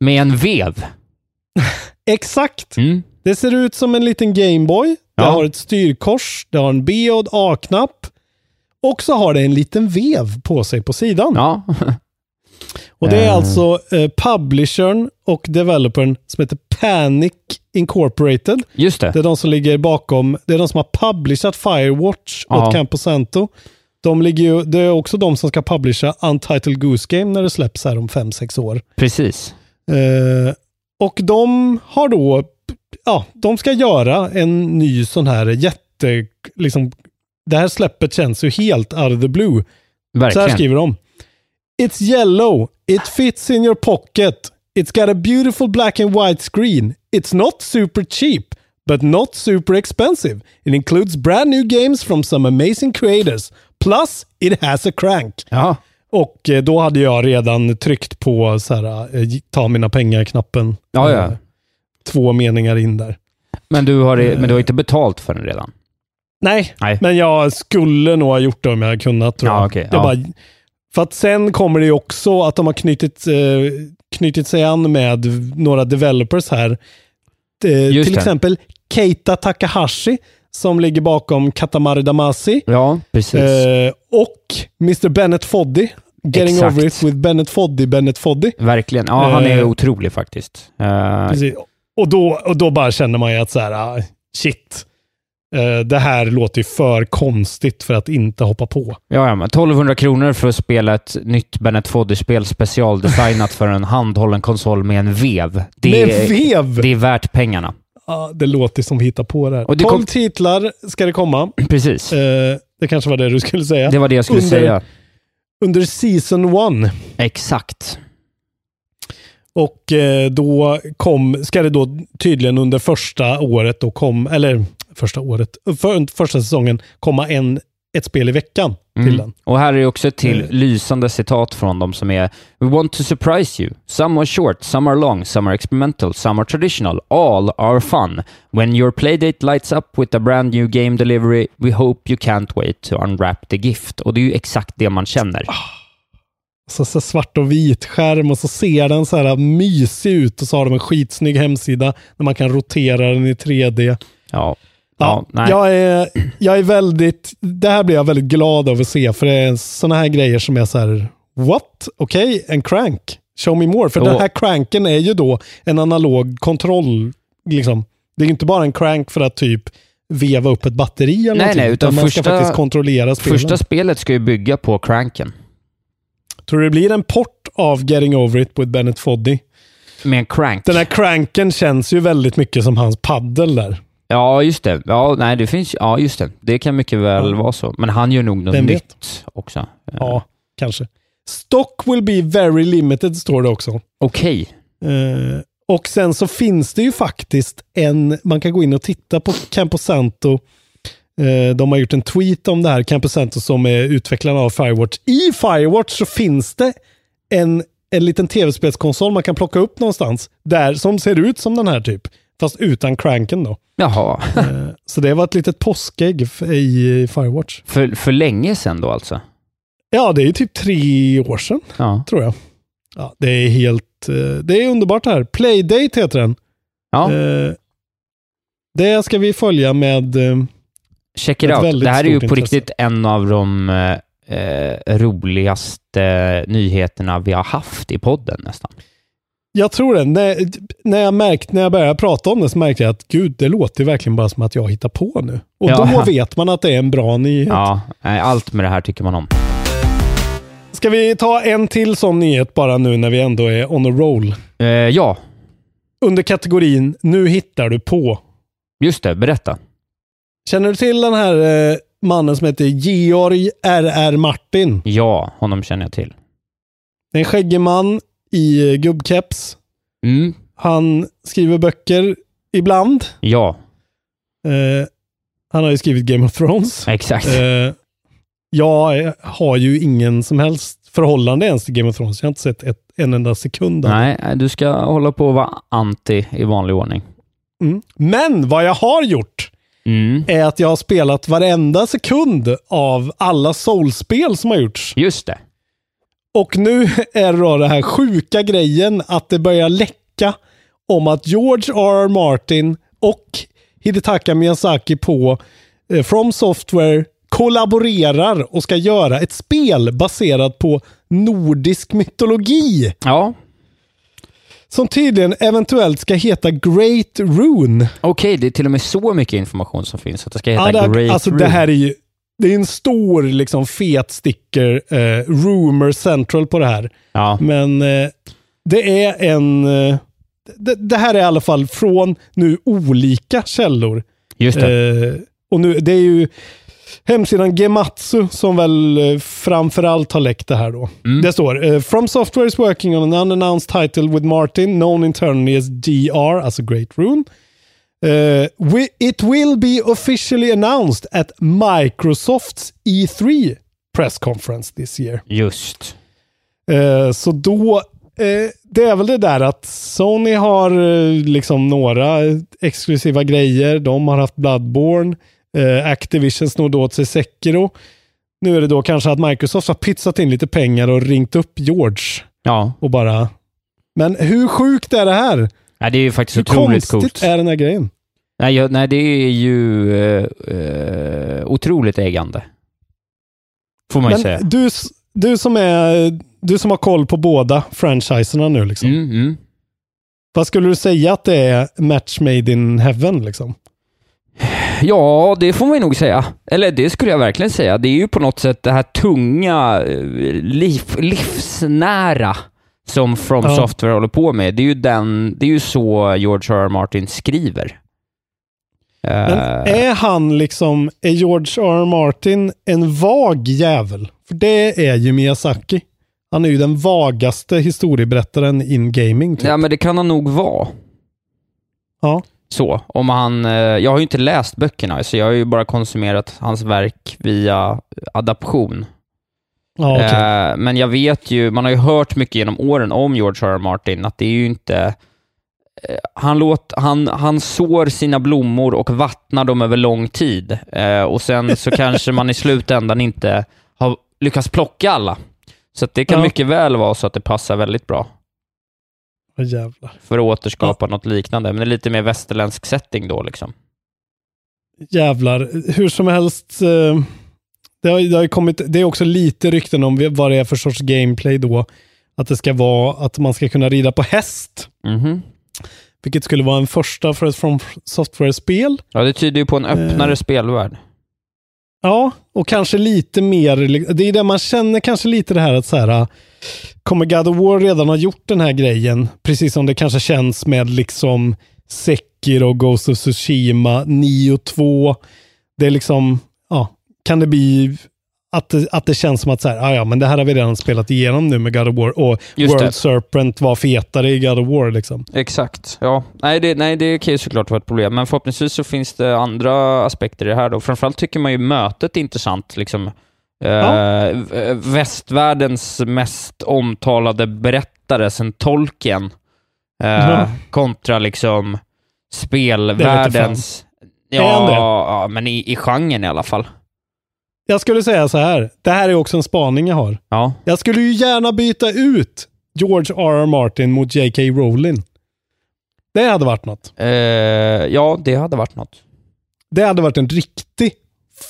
Speaker 5: Med en vev.
Speaker 6: Exakt.
Speaker 5: Mm.
Speaker 6: Det ser ut som en liten Gameboy. Det
Speaker 5: Ja.
Speaker 6: har ett styrkors, det har en B och A-knapp. Och så har det en liten vev på sig på sidan.
Speaker 5: Ja.
Speaker 6: Och det är
Speaker 5: Eh.
Speaker 6: alltså eh, publishern och developern som heter Panic Incorporated.
Speaker 5: Just det.
Speaker 6: Det är de som ligger bakom, det är de som har publishat Firewatch
Speaker 5: Ja.
Speaker 6: åt Camposanto. De ligger ju, det är också de som ska publisha Untitled Goose Game när det släpps här om 5-6 år.
Speaker 5: Precis.
Speaker 6: Eh, och de har då, ja, de ska göra en ny sån här jätte, liksom, det här släppet känns ju helt out of the blue. Så här
Speaker 5: Verkligen.
Speaker 6: skriver de. It's yellow. It fits in your pocket. It's got a beautiful black and white screen. It's not super cheap, but not super expensive. It includes brand new games from some amazing creators. Plus, it has a crank.
Speaker 5: Ja.
Speaker 6: Och eh, då hade jag redan tryckt på så här, eh, ta mina pengar-knappen.
Speaker 5: Ja, ja.
Speaker 6: Eh, Två meningar in där.
Speaker 5: Men du har, men du har inte betalt för den redan?
Speaker 6: Nej,
Speaker 5: Nej.
Speaker 6: men jag skulle nog ha gjort det om jag hade kunnat. Tror
Speaker 5: Ja,
Speaker 6: jag.
Speaker 5: okej,
Speaker 6: Det är
Speaker 5: ja.
Speaker 6: bara, för att sen kommer det ju också att de har knutit, eh, knutit sig an med några developers här. Eh, till
Speaker 5: det.
Speaker 6: exempel Keita Takahashi som ligger bakom Katamari Damacy.
Speaker 5: Ja, precis.
Speaker 6: Eh, och Mr. Bennett Foddy. Getting
Speaker 5: Exakt.
Speaker 6: over it with Bennett Foddy, Bennett Foddy.
Speaker 5: Verkligen. Ja, han är
Speaker 6: eh,
Speaker 5: otrolig faktiskt. Eh,
Speaker 6: Precis. Och, då, och då bara känner man ju att så här, ah, shit. Eh, det här låter ju för konstigt för att inte hoppa på.
Speaker 5: Ja, ja, men 1200 kronor för att spela ett nytt Bennett Foddy-spel specialdesignat för en handhållen konsol med en vev. Det,
Speaker 6: Med
Speaker 5: är,
Speaker 6: vev!
Speaker 5: det är värt pengarna.
Speaker 6: Ja, det låter som hitta på det här.
Speaker 5: Och det
Speaker 6: 12
Speaker 5: kom-
Speaker 6: titlar ska det komma.
Speaker 5: Precis.
Speaker 6: Eh, det kanske var det du skulle säga.
Speaker 5: Det var det jag skulle
Speaker 6: under,
Speaker 5: säga.
Speaker 6: Under season 1.
Speaker 5: Exakt.
Speaker 6: Och eh, då kom, ska det då tydligen under första året, då kom, eller första året, för, första säsongen komma en, ett spel i veckan till
Speaker 5: Mm.
Speaker 6: den.
Speaker 5: Och här är också ett till
Speaker 6: Eh.
Speaker 5: lysande citat från dem som är We want to surprise you. Some are short, some are long, some are experimental, some are traditional. All are fun. When your playdate lights up with a brand new game delivery, we hope you can't wait to unwrap the gift. Och det är ju exakt det man känner.
Speaker 6: Så, så svart och vit skärm och så ser den så här mysig ut och så har de en skitsnygg hemsida när man kan rotera den i 3D.
Speaker 5: Ja.
Speaker 6: Ja,
Speaker 5: Ja,
Speaker 6: jag, är, jag är väldigt, det här blir jag väldigt glad av att se för det är sådana här grejer som är så här, what? Okej, en crank. Show me more. För
Speaker 5: Och-
Speaker 6: den här cranken är ju då en analog kontroll. Liksom. Det är inte bara en crank för att typ veva upp ett batteri eller
Speaker 5: Nej,
Speaker 6: någonting,
Speaker 5: nej, utan
Speaker 6: man
Speaker 5: första-
Speaker 6: ska faktiskt kontrollera spelen.
Speaker 5: Första spelet ska ju bygga på cranken.
Speaker 6: Tror du det blir en port av Getting Over It with Bennett Foddy.
Speaker 5: Med en crank.
Speaker 6: Den här cranken känns ju väldigt mycket som hans paddel där.
Speaker 5: Ja, just det. Ja, nej, det finns, ja, just det. Det kan mycket väl
Speaker 6: Ja.
Speaker 5: vara så. Men han gör nog något
Speaker 6: Vem vet?
Speaker 5: nytt också.
Speaker 6: Ja, kanske. Stock will be very limited står det också.
Speaker 5: Okej.
Speaker 6: Eh, och sen så finns det ju faktiskt en, man kan gå in och titta på Camposanto. Eh, de har gjort en tweet om det här, Camposanto som är utvecklaren av Firewatch. I Firewatch så finns det en, en liten tv-spelskonsol man kan plocka upp någonstans. Där, som ser ut som den här typ. Fast utan cranken då.
Speaker 5: Jaha.
Speaker 6: Eh, så det var ett litet påskägg i Firewatch.
Speaker 5: För, för länge sedan då alltså?
Speaker 6: Ja, det är ju typ tre år sedan,
Speaker 5: Ja.
Speaker 6: tror jag. Ja, det är helt, eh, det är underbart här. Playdate heter den.
Speaker 5: Ja,
Speaker 6: Eh, det ska vi följa med...
Speaker 5: Check it out. Det här är ju på
Speaker 6: intresse.
Speaker 5: riktigt en av de eh, roligaste nyheterna vi har haft i podden nästan.
Speaker 6: Jag tror det. När, när, jag märkt, när jag började prata om det så märkte jag att gud, det låter verkligen bara som att jag hittar på nu. Och
Speaker 5: Ja.
Speaker 6: då vet man att det är en bra nyhet.
Speaker 5: Ja, allt med det här tycker man om.
Speaker 6: Ska vi ta en till sån nyhet bara nu när vi ändå är on a roll?
Speaker 5: Eh, ja,
Speaker 6: Under kategorin Nu hittar du på.
Speaker 5: just det. Berätta.
Speaker 6: Känner du till den här eh, mannen som heter Georg R.R. Martin?
Speaker 5: Ja, honom känner jag till.
Speaker 6: Det är en skäggig man i eh, gubbkeps.
Speaker 5: Mm,
Speaker 6: Han skriver böcker ibland.
Speaker 5: ja,
Speaker 6: Eh, han har ju skrivit Game of Thrones.
Speaker 5: exakt.
Speaker 6: Eh, jag har ju ingen som helst förhållande ens till Game of Thrones. Jag har inte sett ett, en enda sekund.
Speaker 5: Nej, du ska hålla på att vara anti i vanlig ordning.
Speaker 6: mm. Men vad jag har gjort
Speaker 5: Mm,
Speaker 6: är att jag har spelat varenda sekund av alla Souls-spel som har gjorts.
Speaker 5: just det.
Speaker 6: Och nu är det då den här sjuka grejen att det börjar läcka om att George R. R. Martin och Hidetaka Miyazaki på eh, From Software kollaborerar och ska göra ett spel baserat på nordisk mytologi.
Speaker 5: Ja,
Speaker 6: Som tydligen eventuellt ska heta Great Rune.
Speaker 5: okej, det är till och med så mycket information som finns att det ska heta
Speaker 6: Ja, det,
Speaker 5: Great
Speaker 6: alltså det
Speaker 5: Room.
Speaker 6: här är ju det är en stor liksom fet sticker eh, rumor central på det här.
Speaker 5: Ja,
Speaker 6: Men eh, det är en... Eh, det, det här är i alla fall från nu olika källor.
Speaker 5: just det.
Speaker 6: Eh, och nu, det är ju hemsidan Gematsu som väl eh, framförallt har läckt det här då.
Speaker 5: Mm.
Speaker 6: Det står From Software is working on an unannounced title with Martin, known internally as DR, alltså Great Rune. Eh, we, it will be officially announced at Microsofts E3 press conference this year.
Speaker 5: Just.
Speaker 6: Eh, så då, eh, det är väl det där att Sony har liksom några exklusiva grejer. De har haft Bloodborne. Activision snodde åt sig Sekiro. Nu är det då kanske att Microsoft har pytsat in lite pengar och ringt upp George
Speaker 5: Ja,
Speaker 6: och bara... Men hur sjukt är det här?
Speaker 5: Nej, det är ju faktiskt
Speaker 6: Hur
Speaker 5: otroligt
Speaker 6: konstigt
Speaker 5: coolt.
Speaker 6: är den här grejen?
Speaker 5: Nej, jag, nej, det är ju eh, otroligt ägande. Får man ju säga.
Speaker 6: Du, du, som är, du som har koll på båda franchiserna nu, liksom.
Speaker 5: Mm, mm.
Speaker 6: vad skulle du säga att det är match made in heaven? Liksom?
Speaker 5: Ja, det får man ju nog säga. Eller det skulle jag verkligen säga. Det är ju på något sätt det här tunga, eh, liv, livsnära som From
Speaker 6: Ja.
Speaker 5: Software håller på med. Det är ju, den, det är ju så George R. R. Martin skriver.
Speaker 6: Men
Speaker 5: Eh,
Speaker 6: är han liksom, är George R. R. Martin en vag jävel? För det är ju Miyazaki. Han är ju den vagaste historieberättaren in gaming. Typ.
Speaker 5: ja, men det kan han nog vara.
Speaker 6: Ja.
Speaker 5: Så, om han... eh, Jag har ju inte läst böckerna, så jag har ju bara konsumerat hans verk via adaption.
Speaker 6: Ja, okej.
Speaker 5: Eh, Men jag vet ju, man har ju hört mycket genom åren om George R. R. Martin, att det är ju inte... eh, Han, låt, han, han sår sina blommor och vattnar dem över lång tid. Eh, och sen så kanske man i slutändan inte har lyckats plocka alla. Så det kan
Speaker 6: Ja.
Speaker 5: mycket väl vara så att det passar väldigt bra
Speaker 6: Åh, jävlar.
Speaker 5: för att återskapa något liknande. Men det är lite mer västerländsk setting då liksom.
Speaker 6: Jävlar. Hur som helst. eh, Det har, det, har kommit, det är också lite rykten om vad det är för sorts gameplay då. Att det ska vara att man ska kunna rida på häst.
Speaker 5: Mhm.
Speaker 6: Vilket skulle vara en första för ett From Software-spel.
Speaker 5: Ja, det tyder ju på en öppnare
Speaker 6: Eh.
Speaker 5: spelvärld.
Speaker 6: Ja, och kanske lite mer, det är det man känner kanske lite det här att så här, kommer God of War redan ha gjort den här grejen? Precis som det kanske känns med liksom Sekiro, Ghost of Tsushima, Nio 2. Det är liksom, kan det bli att det, att det känns som att så här, ah, ja, men det här har vi redan spelat igenom nu med God of War och
Speaker 5: Just
Speaker 6: World
Speaker 5: det.
Speaker 6: Serpent var fetare i God of War liksom.
Speaker 5: Exakt, ja. Nej det, nej, det kan ju såklart vara ett problem, men förhoppningsvis så finns det andra aspekter i det här då. Framförallt tycker man ju mötet är intressant, liksom. Eh, v- västvärldens mest omtalade berättare sen Tolkien eh,
Speaker 6: Ja.
Speaker 5: kontra liksom spelvärldens... Ja, ja, men i, i genren i alla fall.
Speaker 6: Jag skulle säga så här, det här är också en spaning jag har.
Speaker 5: Ja.
Speaker 6: Jag skulle ju gärna byta ut George R.R. Martin mot J.K. Rowling. Det hade varit något.
Speaker 5: Eh, ja, det hade varit något.
Speaker 6: Det hade varit en riktig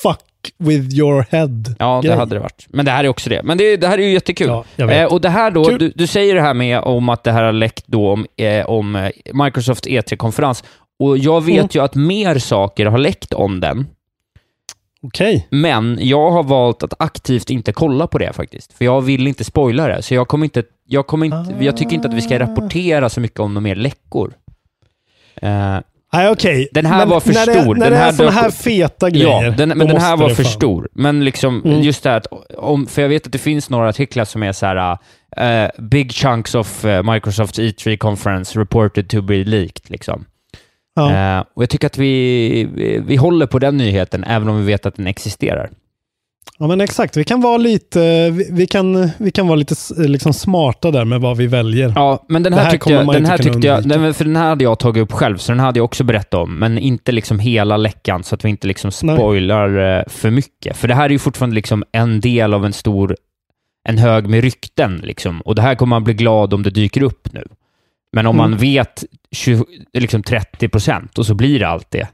Speaker 6: fuck with your head.
Speaker 5: Ja, det
Speaker 6: grej.
Speaker 5: hade det varit. Men det här är också det. Men det, det här är ju jättekul.
Speaker 6: Ja.
Speaker 5: Eh, och det här då, du, du säger det här med om att det här har läckt då om, eh, om eh, Microsoft E3-konferens. Och jag vet
Speaker 6: Mm.
Speaker 5: ju att mer saker har läckt om den,
Speaker 6: Okej.
Speaker 5: men jag har valt att aktivt inte kolla på det faktiskt. För jag vill inte spoila det, så jag kommer inte, jag kommer inte, jag tycker inte att vi ska rapportera så mycket om de mer läckor. Eh,
Speaker 6: Nej, okej.
Speaker 5: Den här
Speaker 6: Men
Speaker 5: var för
Speaker 6: när det,
Speaker 5: stor.
Speaker 6: När
Speaker 5: Den
Speaker 6: det
Speaker 5: här
Speaker 6: är sådana
Speaker 5: dök
Speaker 6: här feta grejer.
Speaker 5: Ja, den, men
Speaker 6: då
Speaker 5: den här
Speaker 6: måste
Speaker 5: var
Speaker 6: det
Speaker 5: för
Speaker 6: fan-
Speaker 5: stor. Men liksom,
Speaker 6: Mm.
Speaker 5: just det här, att om, för jag vet att det finns några artiklar som är så här, uh, big chunks of uh, Microsoft E3 conference reported to be leaked, liksom.
Speaker 6: Ja.
Speaker 5: Eh, och jag tycker att vi, vi, vi håller på den nyheten, även om vi vet att den existerar.
Speaker 6: ja, men exakt. Vi kan vara lite, vi, vi kan, vi kan vara lite s- liksom smarta där med vad vi väljer.
Speaker 5: Ja, men den här,
Speaker 6: här
Speaker 5: tyckte jag, den här tyckte jag, den, för den här hade jag tagit upp själv, så den hade jag också berättat om, men inte liksom hela läckan, så att vi inte liksom
Speaker 6: Nej.
Speaker 5: spoilar eh, för mycket. För det här är ju fortfarande liksom en del av en stor, en hög med rykten, liksom. och det här kommer man bli glad om det dyker upp nu. Men om
Speaker 6: Mm.
Speaker 5: man vet 20, liksom 30 procent och så blir det allt det,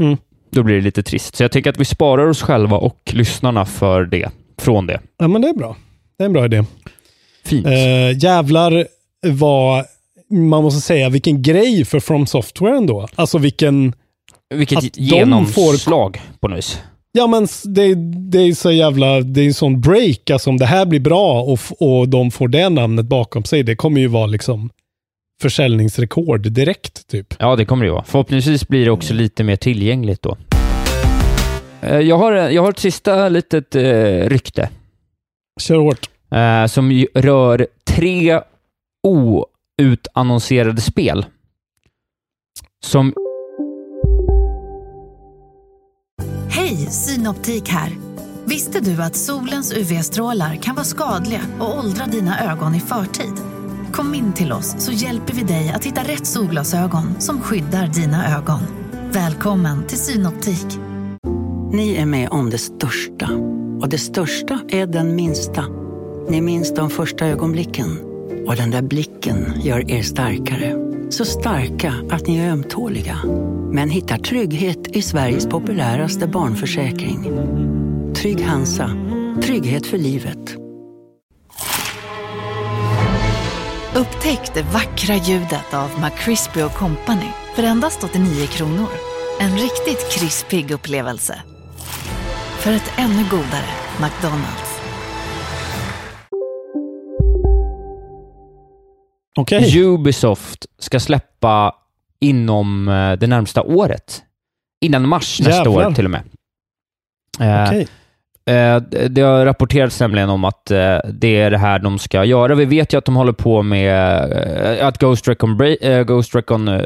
Speaker 6: Mm.
Speaker 5: då blir det lite trist. Så jag tänker att vi sparar oss själva och lyssnarna för det, från det.
Speaker 6: Ja, men det är bra. Det är en bra idé.
Speaker 5: Fint.
Speaker 6: Eh, jävlar vad, man måste säga, vilken grej för From Software ändå. Alltså vilken,
Speaker 5: Vilket genomslag på något vis.
Speaker 6: ja men det, det är så jävla, det är en sån break, alltså om det här blir bra och, och de får det namnet bakom sig, det kommer ju vara liksom försäljningsrekord direkt typ.
Speaker 5: Ja, det kommer det ju vara. Förhoppningsvis blir det också lite mer tillgängligt då. Eh, Jag har, jag har ett sista litet eh, rykte
Speaker 6: Kör hårt.
Speaker 5: eh, som rör tre outannonserade spel. Som...
Speaker 7: Hej, Synoptik här. Visste du att solens UV-strålar kan vara skadliga och åldra dina ögon i förtid? Kom in till oss så hjälper vi dig att hitta rätt solglasögon som skyddar dina ögon. Välkommen till Synoptik.
Speaker 8: Ni är med om det största. Och det största är den minsta. Ni minns de första ögonblicken. Och den där blicken gör er starkare. Så starka att ni är ömtåliga. Men hittar trygghet i Sveriges populäraste barnförsäkring. Trygg Hansa. Trygghet för livet.
Speaker 7: Upptäck det vackra ljudet av McCrispy Company för endast 89 kronor. En riktigt krispig upplevelse. För ett ännu godare McDonalds.
Speaker 6: Okej.
Speaker 5: Ubisoft ska släppa inom eh, det närmsta året. Innan mars nästa
Speaker 6: Jävlar.
Speaker 5: år till och med. Eh. Eh, det- Det har rapporterats nämligen om att eh, det är det här de ska göra. Vi vet ju att de håller på med eh, att Ghost Recon, eh, Ghost Recon eh,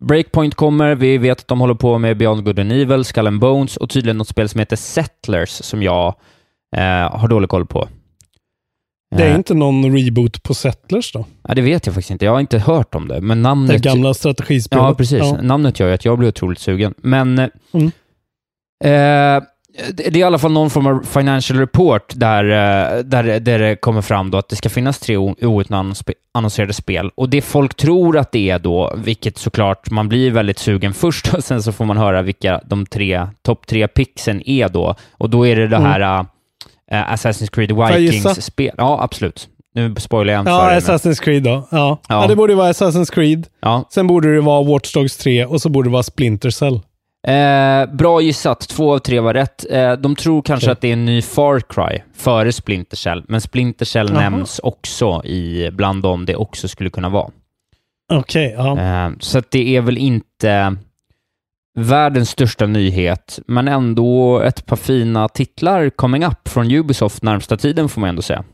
Speaker 5: Breakpoint kommer. Vi vet att de håller på med Beyond Good and Evil, Skull and Bones och tydligen något spel som heter Settlers som jag eh, har dålig koll på.
Speaker 6: Det är
Speaker 5: Eh,
Speaker 6: inte någon reboot på Settlers då?
Speaker 5: ja, det vet jag faktiskt inte. Jag har inte hört om det, men
Speaker 6: Det
Speaker 5: namnet...
Speaker 6: gamla strategispelet?
Speaker 5: Ja, precis.
Speaker 6: Ja.
Speaker 5: Namnet gör ju att jag blir otroligt sugen. Men eh,
Speaker 6: Mm.
Speaker 5: eh, det det är i alla fall någon form av financial report där, eh, där, där det kommer fram då att det ska finnas tre outannonserade spel. Och det folk tror att det är då, vilket såklart man blir väldigt sugen först och sen så får man höra vilka de tre, topp tre pixen är då. Och då är det det
Speaker 6: Mm.
Speaker 5: här eh, Assassin's Creed? Vikings-spel. Ja, absolut. Nu spoilar jag en
Speaker 6: Ja, Assassin's Creed då. Ja. Ja.
Speaker 5: Ja.
Speaker 6: det borde vara Assassin's Creed.
Speaker 5: Ja,
Speaker 6: Sen borde det vara Watch Dogs 3 och så borde det vara Splinter Cell.
Speaker 5: Eh, bra gissat. Två av tre var rätt. Eh, de tror kanske
Speaker 6: Okej.
Speaker 5: att det är en ny Far Cry före Splinter Cell, men Splinter Cell
Speaker 6: Jaha.
Speaker 5: nämns också i, bland dem det också skulle kunna vara.
Speaker 6: Okej, ja.
Speaker 5: Eh, så att det är väl inte världens största nyhet, men ändå ett par fina titlar coming up från Ubisoft närmsta tiden får man ändå säga.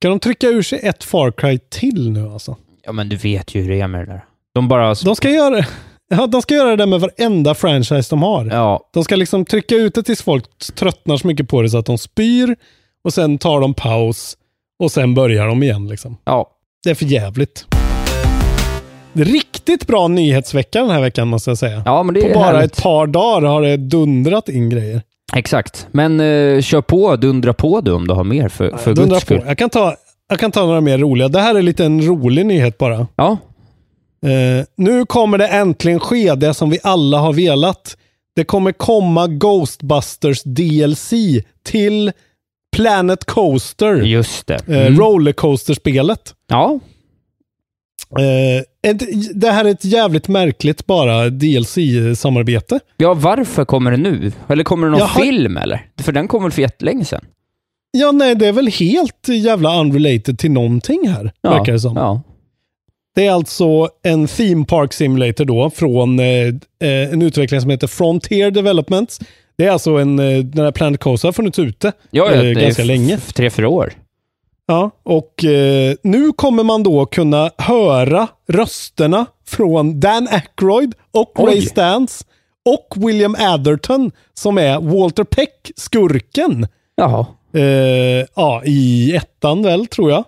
Speaker 6: Kan de trycka ur sig ett Far Cry till nu alltså?
Speaker 5: Ja, men du vet ju hur det är med det där. De bara...
Speaker 6: De ska göra, ja, de ska göra det med varenda franchise de har.
Speaker 5: Ja,
Speaker 6: De ska liksom trycka ut det tills folk tröttnar så mycket på det så att de spyr och sen tar de paus och sen börjar de igen. Liksom.
Speaker 5: ja.
Speaker 6: Det är för jävligt. Riktigt bra nyhetsvecka den här veckan måste jag säga.
Speaker 5: ja men det
Speaker 6: På
Speaker 5: är
Speaker 6: bara
Speaker 5: härligt.
Speaker 6: ett par dagar har det dundrat in grejer.
Speaker 5: Exakt. Men eh, kör på, dundra på du om du har mer för, för
Speaker 6: Dundra
Speaker 5: guds
Speaker 6: på.
Speaker 5: skull.
Speaker 6: Jag kan, ta, jag kan ta några mer roliga. Det här är lite en rolig nyhet bara.
Speaker 5: Ja,
Speaker 6: Eh, nu kommer det äntligen ske det som vi alla har velat. Det kommer komma Ghostbusters DLC till Planet Coaster.
Speaker 5: just det.
Speaker 6: Eh,
Speaker 5: Mm.
Speaker 6: Rollercoaster-spelet.
Speaker 5: Ja,
Speaker 6: Eh, ett, det här är ett jävligt märkligt bara DLC-samarbete.
Speaker 5: ja, varför kommer det nu? Eller kommer det någon
Speaker 6: har-
Speaker 5: film eller? För den kom väl för jättelänge sedan?
Speaker 6: Ja, nej, det är väl helt jävla unrelated till någonting här,
Speaker 5: Ja,
Speaker 6: verkar det som.
Speaker 5: Ja.
Speaker 6: Det är alltså en Theme Park Simulator då från eh, eh, en utvecklare som heter Frontier Developments. Det är alltså en, eh, den här Planet Coaster har funnits ute
Speaker 5: Ja,
Speaker 6: eh, ganska länge.
Speaker 5: Tre, fyra år.
Speaker 6: Ja, och eh, nu kommer man då kunna höra rösterna från Dan Aykroyd och
Speaker 5: Oj.
Speaker 6: Ray Stantz och William Atherton som är Walter Peck, skurken.
Speaker 5: Jaha.
Speaker 6: Eh, ja, i ettan väl, tror jag.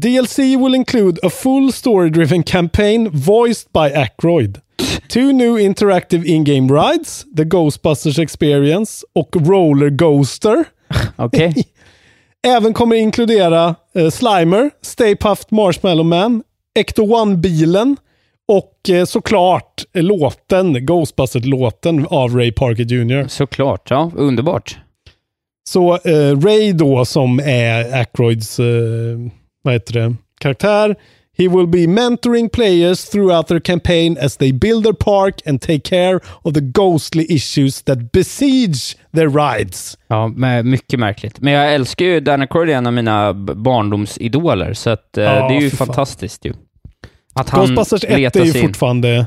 Speaker 6: DLC will include a full story-driven campaign voiced by Aykroyd. Two new interactive in-game rides, the Ghostbusters Experience och Roller Ghoster.
Speaker 5: Okej.
Speaker 6: Även kommer inkludera eh, Slimer, Stay Puft Marshmallow Man, Ecto One-bilen och eh, såklart eh, låten, Ghostbusters-låten av Ray Parker Jr.
Speaker 5: Såklart. Ja, underbart.
Speaker 6: Så eh, Ray då som är Aykroyds, eh, vad heter det, karaktär. He will be mentoring players throughout their campaign as they build their park and take care of the ghostly issues that besiege their rides.
Speaker 5: Ja, mycket märkligt. Men jag älskar ju Dan Aykroyd, är en av mina barndomsidoler, så att, eh,
Speaker 6: Ja,
Speaker 5: det är ju
Speaker 6: fy fan.
Speaker 5: fantastiskt ju. Att han
Speaker 6: Ghostbusters 1
Speaker 5: letar
Speaker 6: är ju
Speaker 5: in.
Speaker 6: fortfarande...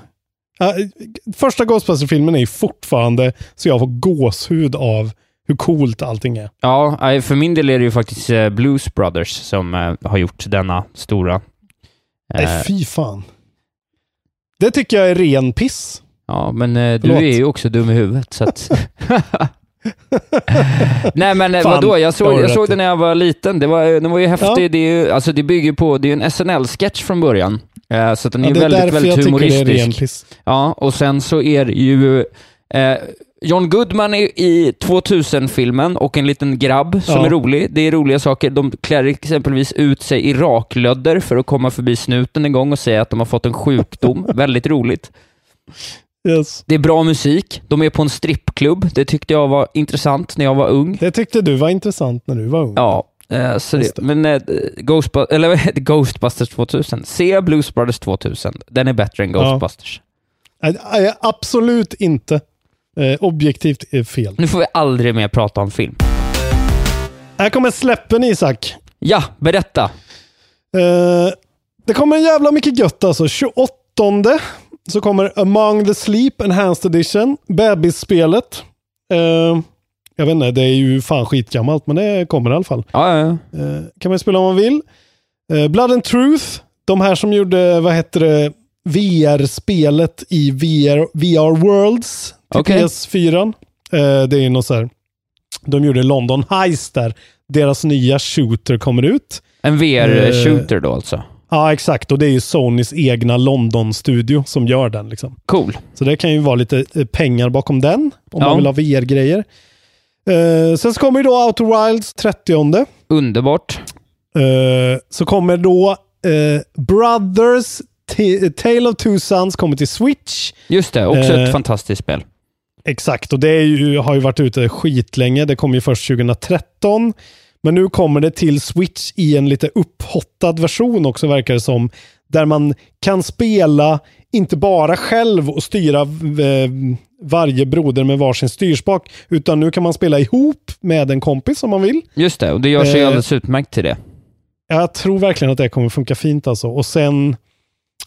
Speaker 6: Ja, första Ghostbusters-filmen är ju fortfarande så jag får gåshud av hur coolt allting är.
Speaker 5: Ja, för min del är det ju faktiskt eh, Blues Brothers som eh, har gjort denna stora...
Speaker 6: Nej,
Speaker 5: eh,
Speaker 6: fy fan. Det tycker jag är ren piss.
Speaker 5: Ja, men du
Speaker 6: Förlåt.
Speaker 5: är ju också dum i huvudet, så att... Nej, men
Speaker 6: Fan,
Speaker 5: vadå? Jag såg, jag såg
Speaker 6: i.
Speaker 5: när jag var liten. Det var, den var ju häftig.
Speaker 6: Ja.
Speaker 5: Det, är ju, alltså, det bygger på... Det är en SNL-sketch från början. Så den är
Speaker 6: Ja,
Speaker 5: ju väldigt, väldigt humoristisk. Ja, och sen så är det ju eh, John Goodman i, i 2000-filmen och en liten grabb som
Speaker 6: Ja.
Speaker 5: är rolig. Det är roliga saker. De klär exempelvis ut sig i raklödder för att komma förbi snuten en gång och säga att de har fått en sjukdom. Väldigt roligt.
Speaker 6: Yes.
Speaker 5: Det är bra musik. De är på en strippklubb. Det tyckte jag var intressant när jag var ung.
Speaker 6: Det tyckte du var intressant när du var ung.
Speaker 5: Ja, eh, så det, men eh, Ghostbusters, eller? Ghostbusters 2000. Se Blues Brothers 2000. Den är bättre än
Speaker 6: Ja.
Speaker 5: Ghostbusters.
Speaker 6: Nej, absolut inte. Eh, objektivt är fel.
Speaker 5: Nu får vi aldrig mer prata om film.
Speaker 6: Här kommer släppen Isak.
Speaker 5: Ja, berätta.
Speaker 6: Eh, det kommer en jävla mycket gött alltså. 28 så kommer Among the Sleep Enhanced Edition. Bebisspelet. Eh, jag vet inte, det är ju fan skitgammalt men det kommer i alla fall.
Speaker 5: Ja, ja, ja.
Speaker 6: Eh, kan man spela om man vill. Eh, Blood and Truth. De här som gjorde, vad heter det, VR-spelet i VR, VR Worlds till
Speaker 5: Okej.
Speaker 6: PS4. Eh, det är något så här. De gjorde London Heist där. Deras nya shooter kommer ut.
Speaker 5: En
Speaker 6: Eh,
Speaker 5: VR-shooter då alltså.
Speaker 6: Ja, exakt. Och det är ju Sonys egna London-studio som gör den. Liksom.
Speaker 5: Cool.
Speaker 6: Så det kan ju vara lite eh, pengar bakom den, om
Speaker 5: Ja.
Speaker 6: man vill ha VR-grejer. Eh, sen så kommer ju då Outer Wilds 30.
Speaker 5: Underbart.
Speaker 6: Eh, så kommer då eh, Brothers T- Tale of Two Sons kommer till Switch.
Speaker 5: Just det, också
Speaker 6: Eh,
Speaker 5: ett fantastiskt spel.
Speaker 6: Exakt, och det ju, har ju varit ute skitlänge. Det kom ju först 2013. Men nu kommer det till Switch i en lite upphottad version också verkar det som. Där man kan spela, inte bara själv och styra eh, varje broder med varsin styrspak, utan nu kan man spela ihop med en kompis om man vill.
Speaker 5: Just det, och det gör sig
Speaker 6: Eh,
Speaker 5: alldeles utmärkt till det.
Speaker 6: Jag tror verkligen att det kommer funka fint alltså. Och sen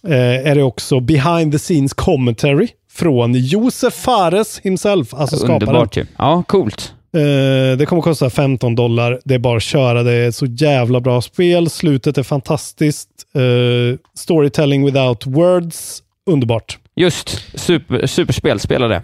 Speaker 6: eh, är det också behind the scenes commentary från Josef Fares himself, alltså skaparen.
Speaker 5: Underbart ju. Ja, coolt.
Speaker 6: Eh, det kommer kosta 15 dollar. Det är bara att köra. Det är ett så jävla bra spel. Slutet är fantastiskt. Eh, storytelling without words. Underbart.
Speaker 5: Just, super, superspel, spela det.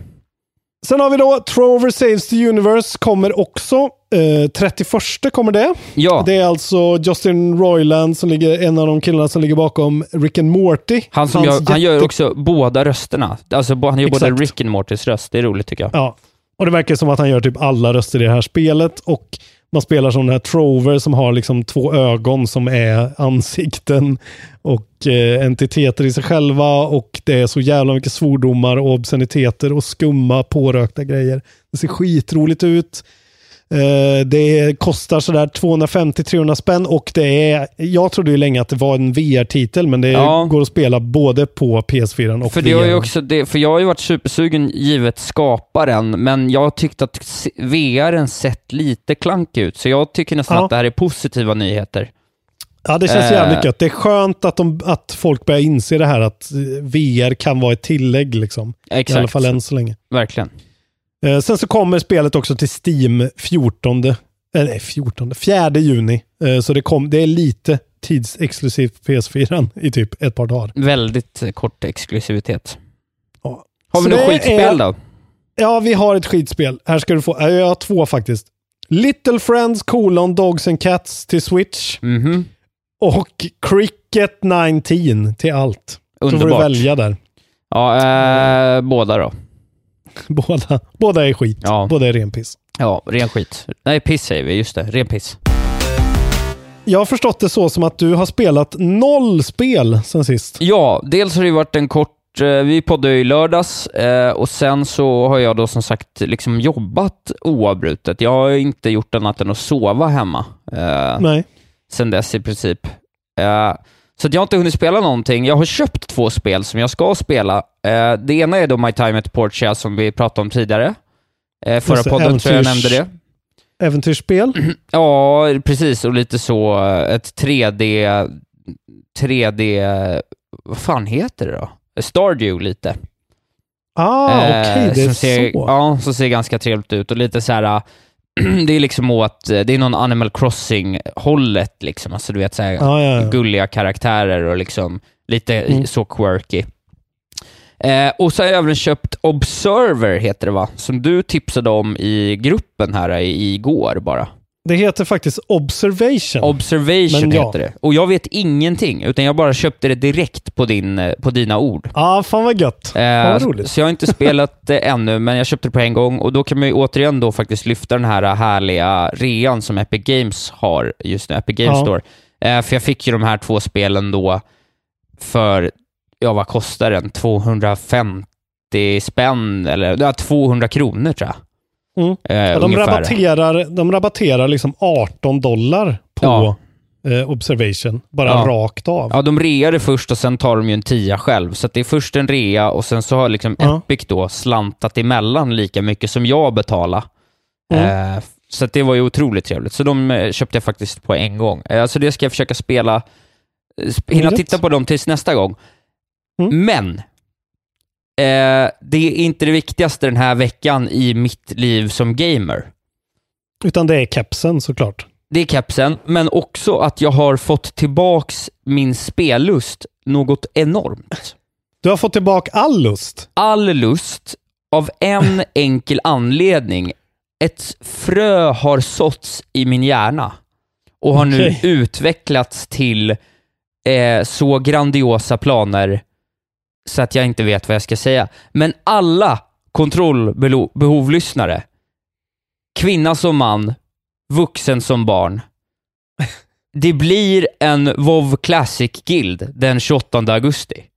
Speaker 6: Sen har vi då Trover Saves the Universe kommer också. Eh, 31 kommer det.
Speaker 5: Ja.
Speaker 6: Det är alltså Justin Roiland som ligger, en av de killarna som ligger bakom Rick and Morty.
Speaker 5: Han, som gör, han gör
Speaker 6: jätte-
Speaker 5: också båda rösterna. Alltså, han gör både
Speaker 6: Exakt.
Speaker 5: Rick and Mortys röst. Det är roligt tycker jag.
Speaker 6: Ja, och det verkar som att han gör typ alla röster i det här spelet. Och man spelar som den här Trover som har liksom två ögon som är ansikten och eh, entiteter i sig själva. Och det är så jävla mycket svordomar och obsceniteter och skumma pårökta grejer. Det ser skitroligt ut. Eh, det kostar sådär 250-300 spänn och det är, jag trodde ju länge att det var en VR-titel, men det
Speaker 5: Ja.
Speaker 6: går att spela både på PS4 och
Speaker 5: För, det har ju
Speaker 6: VR.
Speaker 5: också det, för jag har ju varit supersugen givet skaparen, men jag tyckte att VRen sett lite klankig ut, så jag tycker nästan
Speaker 6: Ja.
Speaker 5: att det här är positiva nyheter.
Speaker 6: Ja, det känns
Speaker 5: Eh.
Speaker 6: jävligt gött. Det är skönt att, de, att folk börjar inse det här att eh, VR kan vara ett tillägg. Liksom.
Speaker 5: Exakt.
Speaker 6: I alla fall än så länge.
Speaker 5: Verkligen.
Speaker 6: Eh, sen så kommer spelet också till Steam 14, eh, nej 14, 4 juni. Eh, så det, kom, det är lite tidsexklusivt på PS4 i typ ett par dagar.
Speaker 5: Väldigt kort exklusivitet.
Speaker 6: Ja.
Speaker 5: Har vi något skitspel
Speaker 6: är-
Speaker 5: då?
Speaker 6: Ja, vi har ett skitspel. Här ska du få, eh, jag har två faktiskt. Little Friends colon Dogs and Cats till Switch.
Speaker 5: Mhm.
Speaker 6: Och Cricket 19 till allt. Så får du
Speaker 5: Underbart.
Speaker 6: välja där.
Speaker 5: Ja, eh, båda då.
Speaker 6: Båda, båda är skit.
Speaker 5: Ja.
Speaker 6: Båda är ren piss.
Speaker 5: Ja, ren skit. Nej, piss säger vi. Just det, ren piss.
Speaker 6: Jag har förstått det så som att du har spelat noll spel sen sist.
Speaker 5: Ja, dels har det varit en kort... eh, Vi poddade ju i lördags eh, och sen så har jag då som sagt liksom jobbat oavbrutet. Jag har inte gjort annat än att sova hemma. eh,
Speaker 6: Nej.
Speaker 5: Sen dess i princip. Eh, Så jag har inte hunnit spela någonting. Jag har köpt två spel som jag ska spela. Eh, Det ena är då My Time at Portia som vi pratade om tidigare. Eh, Förra podden tror jag
Speaker 6: äventyrs-
Speaker 5: nämnde det.
Speaker 6: Äventyrsspel?
Speaker 5: Ja, precis. Och lite så eh, ett 3D... 3D... Vad fan heter det då? Stardew lite.
Speaker 6: Ah, okej, det är
Speaker 5: ser,
Speaker 6: så.
Speaker 5: Ja, som ser ganska trevligt ut och lite så här. det är liksom åt, det är någon Animal Crossing-hållet liksom. Alltså du vet så här,
Speaker 6: Ja, ja, ja.
Speaker 5: gulliga karaktärer och liksom lite
Speaker 6: Mm.
Speaker 5: så quirky. Eh, och så har jag även köpt Observer, heter det va? Som du tipsade om i gruppen här i, igår bara.
Speaker 6: Det heter faktiskt Observation.
Speaker 5: Observation
Speaker 6: ja.
Speaker 5: heter det. Och jag vet ingenting, utan jag bara köpte det direkt på, din, eh, på dina ord.
Speaker 6: Ja, ah, fan vad gött.
Speaker 5: Eh,
Speaker 6: Fan vad roligt.
Speaker 5: Så jag har inte spelat det ännu, men jag köpte det på en gång och då kan man ju återigen då faktiskt lyfta den här härliga rean som Epic Games har just nu, Epic Games
Speaker 6: Ja.
Speaker 5: Store. Eh, för jag fick ju de här två spelen då för, ja vad kostar den? 250 spänn eller ja, 200 kronor tror jag.
Speaker 6: Mm.
Speaker 5: Eh,
Speaker 6: de, rabatterar, de rabatterar liksom 18 dollar på
Speaker 5: Ja.
Speaker 6: eh, Observation. Bara
Speaker 5: Ja.
Speaker 6: rakt av.
Speaker 5: Ja, de reade först och sen tar de ju en tia själv. Så det är först en rea och sen så har liksom
Speaker 6: Ja.
Speaker 5: Epic då slantat emellan lika mycket som jag betalade.
Speaker 6: Mm.
Speaker 5: Eh, så det var ju otroligt trevligt. Så de eh, köpte jag faktiskt på en gång. Eh, så det ska jag försöka spela, eh, hinna titta på dem tills nästa gång.
Speaker 6: Mm.
Speaker 5: Men, eh, det är inte det viktigaste den här veckan i mitt liv som gamer.
Speaker 6: Utan det är kepsen såklart.
Speaker 5: Det är kepsen, men också att jag har fått tillbaks min spellust något enormt.
Speaker 6: Du har fått tillbaka all lust.
Speaker 5: All lust av en enkel anledning. Ett frö har såtts i min hjärna och har nu
Speaker 6: Okej.
Speaker 5: utvecklats till eh, så grandiosa planer så att jag inte vet vad jag ska säga. Men alla kontrollbehovlyssnare, kvinna som man, vuxen som barn, det blir en WoW Classic Guild den 28 augusti.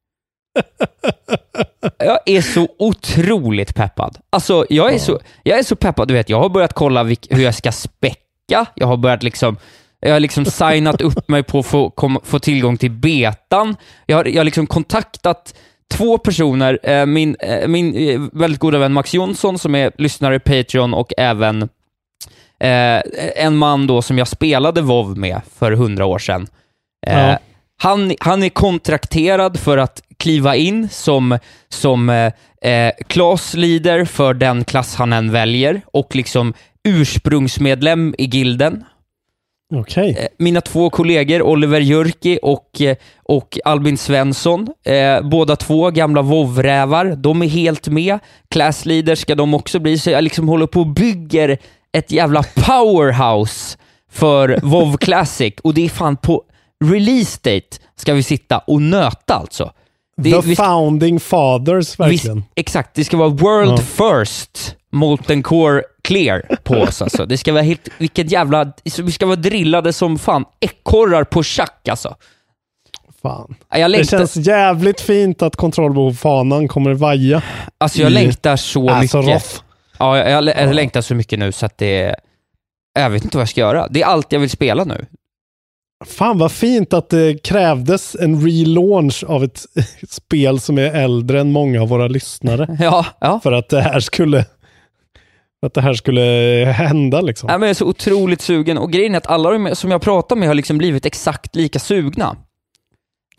Speaker 5: Jag är så otroligt peppad. Alltså, jag är, så, jag är så peppad. Du vet, jag har börjat kolla hur jag ska späcka. Jag har börjat liksom jag har liksom signat upp mig på att få, kom, få tillgång till betan. Jag har, jag har liksom kontaktat två personer, eh, min, eh, min eh, väldigt goda vän Max Jonsson som är lyssnare i Patreon och även en man då som jag spelade WoW med för hundra år sedan.
Speaker 6: Ja.
Speaker 5: han, han är kontrakterad för att kliva in som, som eh, class-leader för den klass han än väljer och liksom ursprungsmedlem i gilden.
Speaker 6: Okej.
Speaker 5: Eh, Mina två kollegor, Oliver Jörki och, eh, och Albin Svensson, eh, båda två gamla vovrävar, de är helt med. Class leader ska de också bli, så jag liksom håller på och bygger ett jävla powerhouse för WoW Classic och det är fan på release date ska vi sitta och nöta alltså. Det,
Speaker 6: The
Speaker 5: vi,
Speaker 6: founding fathers, verkligen.
Speaker 5: vi, exakt, det ska vara world
Speaker 6: Ja.
Speaker 5: first Molten Core Clear på oss alltså. Det ska vara helt, vilket jävla, vi ska vara drillade som fan ekorrar på schack alltså.
Speaker 6: Fan.
Speaker 5: Ja, Jag
Speaker 6: Det känns jävligt fint att kontrollbehov-fanan kommer vaja.
Speaker 5: alltså jag
Speaker 6: i-
Speaker 5: längtar så
Speaker 6: Alltså,
Speaker 5: mycket. Ja, jag, jag, jag längtar så mycket nu så att det jag vet inte vad jag ska göra. Det är allt jag vill spela nu.
Speaker 6: Fan vad fint att det krävdes en relaunch av ett spel som är äldre än många av våra lyssnare.
Speaker 5: Ja, ja.
Speaker 6: För att det här skulle att det här skulle hända liksom.
Speaker 5: Nej, men jag är så otroligt sugen och grejen är att alla som jag pratar med har liksom blivit exakt lika sugna.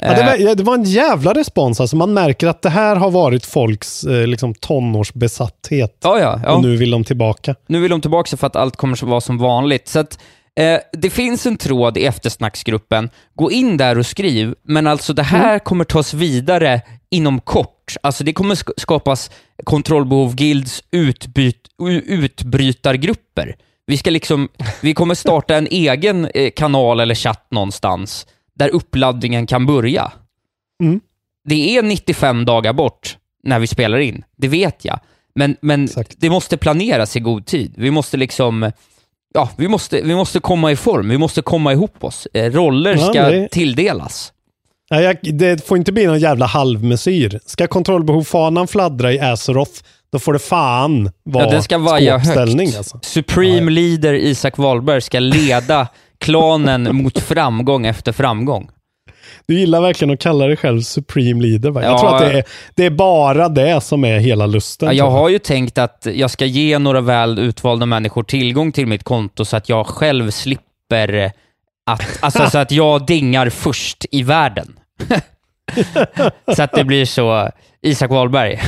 Speaker 6: Ja, det, var,
Speaker 5: Eh,
Speaker 6: ja, det var en jävla respons. Alltså man märker att det här har varit folks eh, liksom, tonårsbesatthet.
Speaker 5: ja, ja, ja.
Speaker 6: Och nu vill de tillbaka.
Speaker 5: Nu vill de tillbaka för att allt kommer att vara som vanligt. Så att, eh, det finns en tråd i eftersnacksgruppen. Gå in där och skriv, men alltså det här kommer tas vidare inom kort. Alltså det kommer sk- skapas kontrollbehov guilds utbyt, utbrytargrupper. Vi, ska liksom, vi kommer starta en egen eh, kanal eller chatt någonstans där uppladdningen kan börja.
Speaker 6: Mm.
Speaker 5: Det är 95 dagar bort när vi spelar in, det vet jag. Men, men det måste planeras i god tid. Vi måste liksom, ja, vi måste, vi måste komma i form, vi måste komma ihop oss. Eh, roller
Speaker 6: Ja,
Speaker 5: ska
Speaker 6: det-
Speaker 5: tilldelas.
Speaker 6: Nej, jag, det får inte bli någon jävla halvmesyr. Ska kontrollbehov-fanan fladdra i Azeroth, då får det fan vara
Speaker 5: Ja, den ska vaja högt.
Speaker 6: Alltså.
Speaker 5: Supreme leader Isak Wahlberg ska leda klanen mot framgång efter framgång.
Speaker 6: Du gillar verkligen att kalla dig själv Supreme Leader. Va? Jag
Speaker 5: Ja.
Speaker 6: tror att det är, det är bara det som är hela lusten.
Speaker 5: Ja, jag har ju tänkt att jag ska ge några väl utvalda människor tillgång till mitt konto så att jag själv slipper att, alltså så att jag dingar först i världen. så att det blir så, Isak Wahlberg,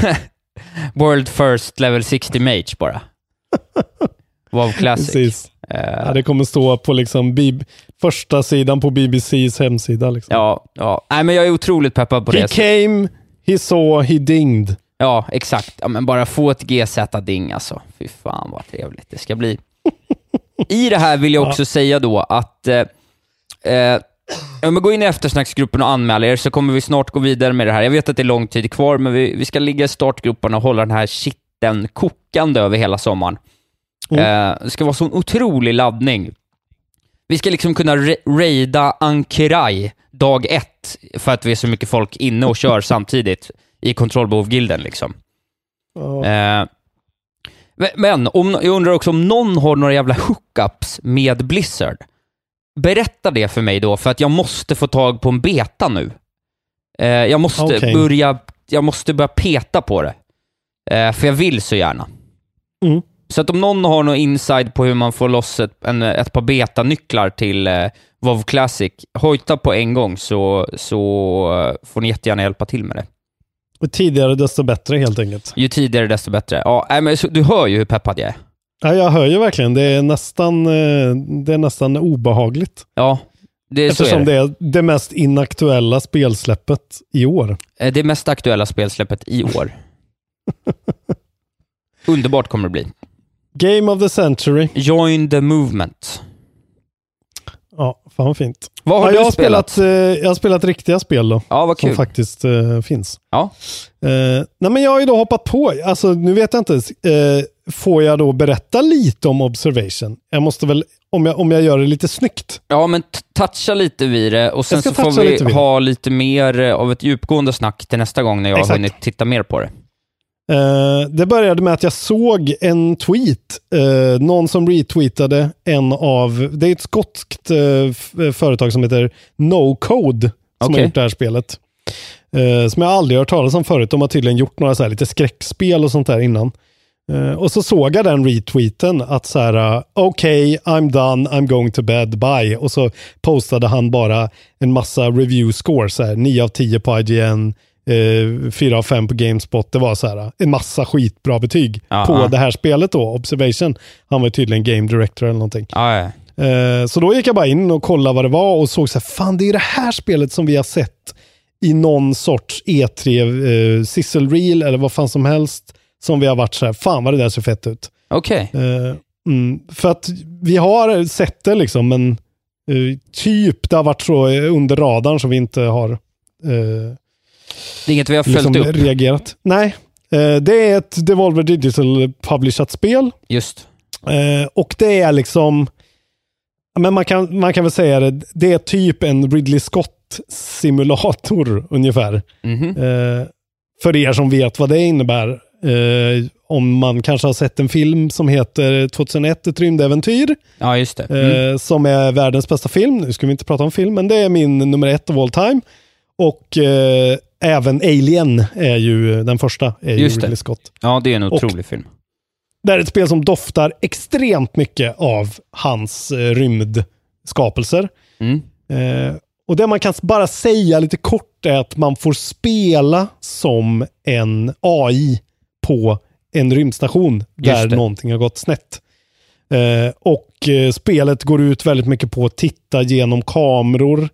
Speaker 5: World first level 60 mage bara. WoW Classic.
Speaker 6: Precis.
Speaker 5: Eh,
Speaker 6: Ja, det kommer stå på liksom Bib- första sidan på BBCs hemsida. Liksom.
Speaker 5: Ja, ja. Nej, men jag är otroligt peppad på
Speaker 6: He
Speaker 5: det.
Speaker 6: came, he saw, he dinged.
Speaker 5: Ja, exakt. Ja, men bara få ett GZ-ding alltså. Fy fan vad trevligt det ska bli. I det här vill jag också säga då att eh, eh, om gå in i eftersnacksgruppen och anmäla er så kommer vi snart gå vidare med det här. Jag vet att det är lång tid kvar, men vi, vi ska ligga i startgroparna och hålla den här shitten kokande över hela sommaren. Eh, det ska vara så en otrolig laddning. Vi ska liksom kunna ra- raida Ankerai dag ett, för att vi är så mycket folk inne och kör samtidigt i kontrollbehov-gilden. Liksom.
Speaker 6: Ja.
Speaker 5: Eh, men- men om, jag undrar också om någon har några jävla hookups med Blizzard. Berätta det för mig då, för att jag måste få tag på en beta nu. Eh, jag, måste
Speaker 6: Okej.
Speaker 5: börja, jag måste börja peta på det. Eh, för jag vill så gärna.
Speaker 6: Mm.
Speaker 5: Så att om någon har någon inside på hur man får loss ett, en, ett par betanycklar till eh, WoW Classic, hojta på en gång så, så eh, får ni jättegärna hjälpa till med det.
Speaker 6: Och tidigare desto bättre helt enkelt.
Speaker 5: Ju tidigare desto bättre. Ja, men du hör ju hur peppad jag är.
Speaker 6: Ja, jag hör ju verkligen, det är nästan, eh, det är nästan obehagligt.
Speaker 5: Ja, det,
Speaker 6: Eftersom
Speaker 5: det.
Speaker 6: det är det mest inaktuella spelsläppet i år.
Speaker 5: Eh, Det mest aktuella spelsläppet i år. Underbart kommer det bli.
Speaker 6: Game of the century.
Speaker 5: Join the movement.
Speaker 6: Ja, fan fint.
Speaker 5: Vad har
Speaker 6: ja,
Speaker 5: du
Speaker 6: jag har
Speaker 5: spelat?
Speaker 6: spelat? eh, jag har spelat riktiga spel då.
Speaker 5: Ja, vad
Speaker 6: som
Speaker 5: kul.
Speaker 6: faktiskt eh, finns.
Speaker 5: Ja.
Speaker 6: Eh, nej men jag har ju då hoppat på, alltså nu vet jag inte, eh, får jag då berätta lite om Observation? Jag måste väl, om jag, om jag gör det lite snyggt.
Speaker 5: Ja, men toucha lite vid det och sen så får vi
Speaker 6: lite
Speaker 5: ha lite mer eh, av ett djupgående snack till nästa gång när jag har
Speaker 6: Exakt.
Speaker 5: hunnit titta mer på det.
Speaker 6: Eh, det började med att jag såg en tweet, eh, någon som retweetade en av, det är ett skotskt f- företag som heter No Code som
Speaker 5: Okej.
Speaker 6: har gjort det här spelet. Som jag aldrig hört talas om förut. De har tydligen gjort några så här lite skräckspel och sånt där innan. Och så såg jag den retweeten att så här, uh, okej, I'm done, I'm going to bed, bye. Och så postade han bara en massa review scores, så här, 9 av 10 på IGN, eh, 4 av 5 på Gamespot. Det var så här, en massa skitbra betyg
Speaker 5: Ja,
Speaker 6: på det här spelet då, Observation. Han var tydligen game director eller någonting.
Speaker 5: Ja, ja.
Speaker 6: Eh, så då gick jag bara in och kollade vad det var och såg så här, fan det är det här spelet som vi har sett i någon sorts E3 eh, sizzle reel eller vad fan som helst. Som vi har varit så här, fan vad det där ser fett ut.
Speaker 5: Okej.
Speaker 6: Eh, mm, för att vi har sett det liksom, men eh, typ det har varit så under radarn som vi inte har eh,
Speaker 5: Det är inget vi har följt
Speaker 6: liksom
Speaker 5: upp.
Speaker 6: reagerat. Nej, eh, det är ett Devolver Digital publishat spel.
Speaker 5: Just.
Speaker 6: Eh, och det är liksom, men man kan, man kan väl säga det, det är typ en Ridley Scott-simulator ungefär.
Speaker 5: Mhm.
Speaker 6: Eh, för er som vet vad det innebär. Om man kanske har sett en film som heter 2001, ett rymdäventyr.
Speaker 5: Ja, just det. Mm.
Speaker 6: Som är världens bästa film. Nu ska vi inte prata om film, men det är min nummer ett of all time. Och även Alien är ju den första, är ju
Speaker 5: Just det.
Speaker 6: Ridley Scott.
Speaker 5: Ja, det är en
Speaker 6: Och-
Speaker 5: otrolig film.
Speaker 6: Det är ett spel som doftar extremt mycket av hans eh, rymdskapelser.
Speaker 5: Mm.
Speaker 6: Eh, och det man kan bara säga lite kort är att man får spela som en AI på en rymdstation där någonting har gått snett. Eh, och eh, spelet går ut väldigt mycket på att titta genom kameror,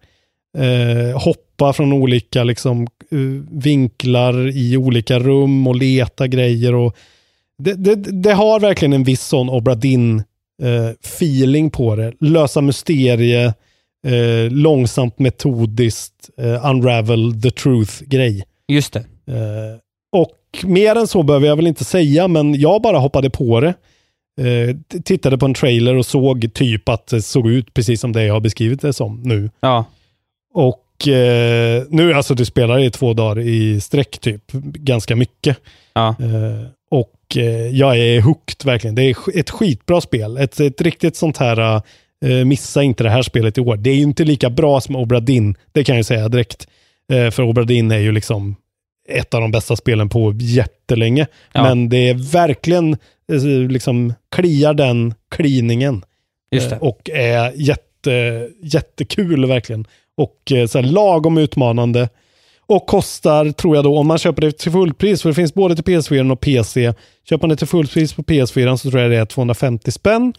Speaker 6: eh, hoppa från olika liksom, eh, vinklar i olika rum och leta grejer. Och det, det, det har verkligen en viss sån Obra Dinn eh, feeling på det. Lösa mysterie, eh, långsamt metodiskt, eh, unravel the truth-grej.
Speaker 5: Just det.
Speaker 6: Eh, och mer än så behöver jag väl inte säga, men jag bara hoppade på det. Eh, tittade på en trailer och såg typ att det såg ut precis som det jag har beskrivit det som nu.
Speaker 5: Ja.
Speaker 6: Och eh, nu, alltså du spelar i två dagar i sträck typ, ganska mycket.
Speaker 5: Ja.
Speaker 6: Eh, och eh, jag är hooked verkligen. Det är ett skitbra spel. Ett, ett riktigt sånt här, eh, missa inte det här spelet i år. Det är ju inte lika bra som Obra Dinn, det kan jag säga direkt. Eh, för Obra Dinn är ju liksom ett av de bästa spelen på jättelänge.
Speaker 5: Ja.
Speaker 6: Men det är verkligen, eh, liksom, kliar den kliningen. Och är jätte, jättekul verkligen. Och eh, så här, lagom utmanande. Och kostar, tror jag då, om man köper det till fullpris, för det finns både till PS4 och PC. Köper man det till fullpris på PS4 så tror jag det är 250 spänn.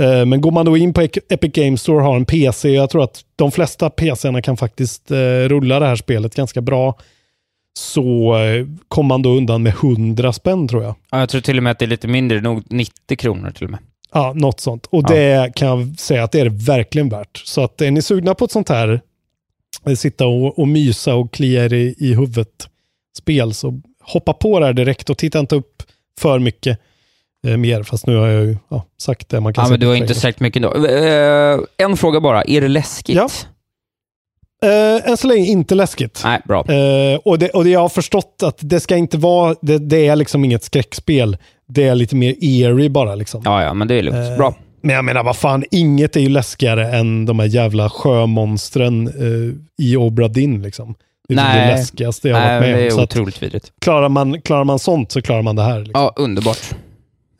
Speaker 6: Eh, Men går man då in på Epic Games Store och har en PC, jag tror att de flesta PCerna kan faktiskt eh, rulla det här spelet ganska bra. Så kommer man då undan med 100 spänn tror jag.
Speaker 5: ja. Jag tror till och med att det är lite mindre, nog 90 kronor till och med.
Speaker 6: Ja, något sånt. Och
Speaker 5: Ja.
Speaker 6: det kan jag säga att det är det verkligen värt. Så att är ni sugna på ett sånt här, sitta och, och mysa och klia i, i huvudet spel, så hoppa på det här direkt och titta inte upp för mycket eh, mer. Fast nu har jag ju ja, sagt det man kan
Speaker 5: Ja,
Speaker 6: säga
Speaker 5: men du har inte sagt mycket ändå. Eh, en fråga bara, är det läskigt?
Speaker 6: Ja. Eh, än så länge inte läskigt.
Speaker 5: Nej, bra.
Speaker 6: Eh, och, det, och det jag har förstått att det ska inte vara, det, det är liksom inget skräckspel. Det är lite mer eerie bara liksom.
Speaker 5: Ja, ja, men det är lugnt.
Speaker 6: Eh,
Speaker 5: Bra.
Speaker 6: Men jag menar, vad fan, inget är ju läskigare än de här jävla sjömonstren eh, i Obra Dinn liksom. Det är
Speaker 5: Nej.
Speaker 6: det läskigaste jag
Speaker 5: Nej,
Speaker 6: varit med
Speaker 5: det
Speaker 6: om.
Speaker 5: är
Speaker 6: Så att
Speaker 5: otroligt vidrigt.
Speaker 6: klarar, man, klarar man sånt så klarar man det här. Liksom.
Speaker 5: Ja, underbart.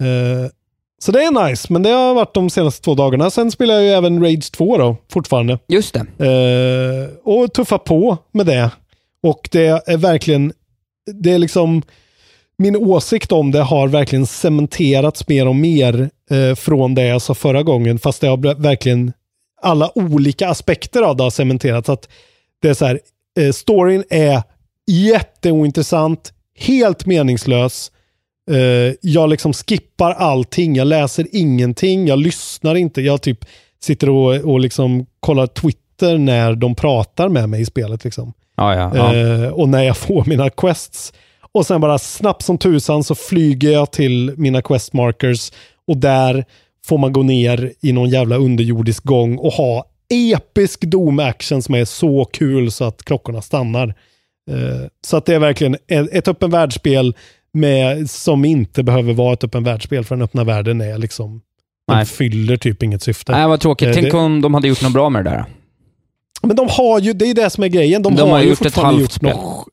Speaker 6: Eh, så det är nice, men det har varit de senaste två dagarna. Sen spelar jag ju även Rage 2 då, fortfarande.
Speaker 5: Just det.
Speaker 6: Eh, och tuffa på med det. Och det är verkligen, det är liksom, min åsikt om det har verkligen cementerats mer och mer eh, från det jag sa förra gången. Fast det har verkligen, alla olika aspekter av det har cementerats. Att det är så här, eh, storyn är jätteointressant, helt meningslös. Eh, jag liksom skippar allting, jag läser ingenting, jag lyssnar inte. Jag typ sitter och, och liksom kollar Twitter när de pratar med mig i spelet. Liksom.
Speaker 5: Ja, ja.
Speaker 6: Eh, och när jag får mina quests. Och sen bara snabbt som tusan så flyger jag till mina quest markers och där får man gå ner i någon jävla underjordisk gång och ha episk Doom-action som är så kul så att klockorna stannar. Eh, så att det är verkligen ett, öppen världsspel med, som inte behöver vara ett öppen världsspel för den öppna världen är liksom den
Speaker 5: Nej.
Speaker 6: fyller typ inget syfte.
Speaker 5: Nej, vad tråkigt.
Speaker 6: Eh,
Speaker 5: Tänk
Speaker 6: det-
Speaker 5: om de hade gjort något bra med det där.
Speaker 6: Men de har ju, det är det som är grejen. De,
Speaker 5: De
Speaker 6: har,
Speaker 5: har
Speaker 6: ju
Speaker 5: gjort ett halvt
Speaker 6: gjort något,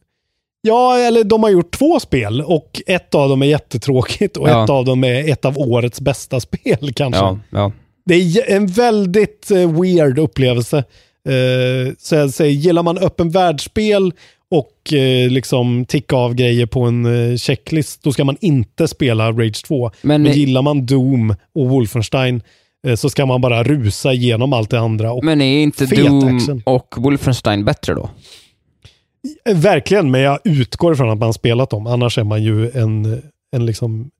Speaker 6: Ja, eller de har gjort två spel och ett av dem är jättetråkigt och
Speaker 5: Ja.
Speaker 6: ett av dem är ett av årets bästa spel kanske.
Speaker 5: Ja, ja.
Speaker 6: Det är en väldigt eh, weird upplevelse. Eh, så jag säger, gillar man öppen världsspel och eh, liksom ticka av grejer på en checklist, då ska man inte spela Rage 2.
Speaker 5: Men-
Speaker 6: Men, gillar man Doom och Wolfenstein så ska man bara rusa igenom allt det andra. Och
Speaker 5: Men är inte Doom
Speaker 6: action.
Speaker 5: och Wolfenstein bättre då?
Speaker 6: Verkligen, men jag utgår ifrån att man spelat dem. Annars är man ju en, en liksom,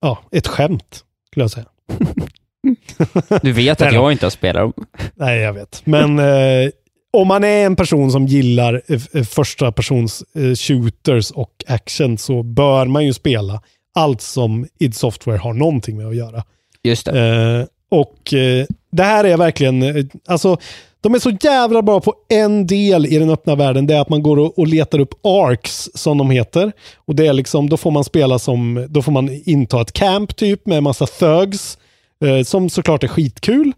Speaker 6: ja, ett skämt, skulle jag säga.
Speaker 5: Du vet att jag inte har spelat dem.
Speaker 6: Nej, jag vet. Men eh, om man är en person som gillar eh, eh, första persons eh, shooters och action så bör man ju spela allt som id Software har någonting med att göra.
Speaker 5: Just det.
Speaker 6: Eh, och eh, det här är verkligen, alltså de är så jävla bra på en del i den öppna världen. Det är att man går och, och letar upp arcs som de heter. Och det är liksom, då får man spela som, då får man inta ett camp typ med en massa thugs. Eh, som såklart är skitkul.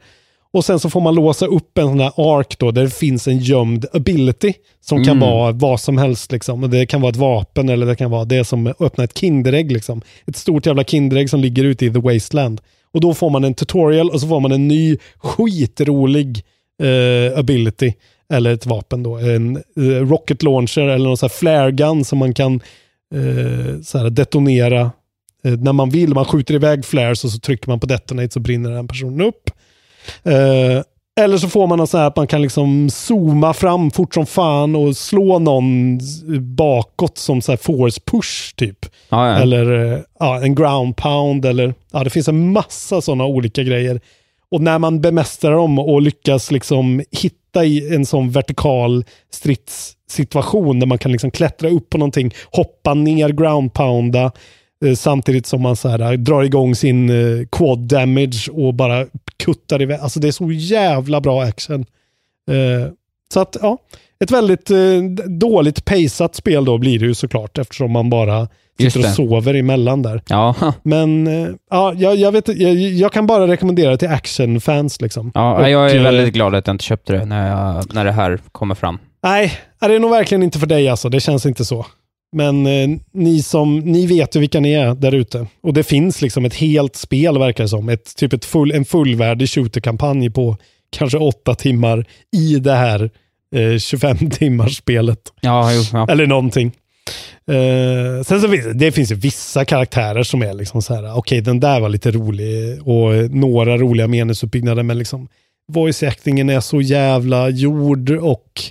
Speaker 6: Och sen så får man låsa upp en sån där arc då, där det finns en gömd ability. Som kan
Speaker 5: Mm.
Speaker 6: vara vad som helst liksom. Det kan vara ett vapen eller det kan vara det som öppnar ett kinderägg liksom. Ett stort jävla kinderägg som ligger ute i the wasteland. Och då får man en tutorial och så får man en ny skitrolig eh, ability. Eller ett vapen då. En eh, rocket launcher eller någon sån här flare gun som man kan eh, så här detonera eh, när man vill. Man skjuter iväg flares och så trycker man på detonate så brinner den personen upp. Eh, eller så får man sån här att man kan liksom zooma fram fort som fan och slå någon bakåt som så här force push typ.
Speaker 5: Ja, ja.
Speaker 6: Eller eh, ja, en ground pound eller ja, det finns en massa sådana olika grejer. Och när man bemästrar dem och lyckas liksom hitta i en sån vertikal stridssituation där man kan liksom klättra upp på någonting, hoppa ner, ground pounda eh, samtidigt som man så här, eh, drar igång sin eh, quad damage och bara kuttar iväg. Alltså det är så jävla bra action. Eh, så att ja, ett väldigt eh, dåligt paceat spel då blir det ju såklart eftersom man bara sitter och sover emellan där.
Speaker 5: Ja,
Speaker 6: Men eh, ja, jag, jag, vet, jag, jag kan bara rekommendera det till actionfans. Liksom.
Speaker 5: ja
Speaker 6: Och,
Speaker 5: jag är
Speaker 6: eh,
Speaker 5: väldigt glad att jag inte köpte det när, jag, när det här kommer fram.
Speaker 6: Nej, det är nog verkligen inte för dig alltså. Det känns inte så. Men eh, ni, som, ni vet ju vilka ni är där ute. Och det finns liksom ett helt spel verkar det som. Ett, typ ett full, en fullvärdig shooterkampanj på kanske åtta timmar i det här eh, 25 timmars spelet.
Speaker 5: Ja, jo, ja.
Speaker 6: Eller någonting. Uh, sen så finns det, finns ju vissa karaktärer som är liksom så här, okej den där var lite rolig och några roliga meningsuppbyggnader men liksom voice actingen är så jävla gjord och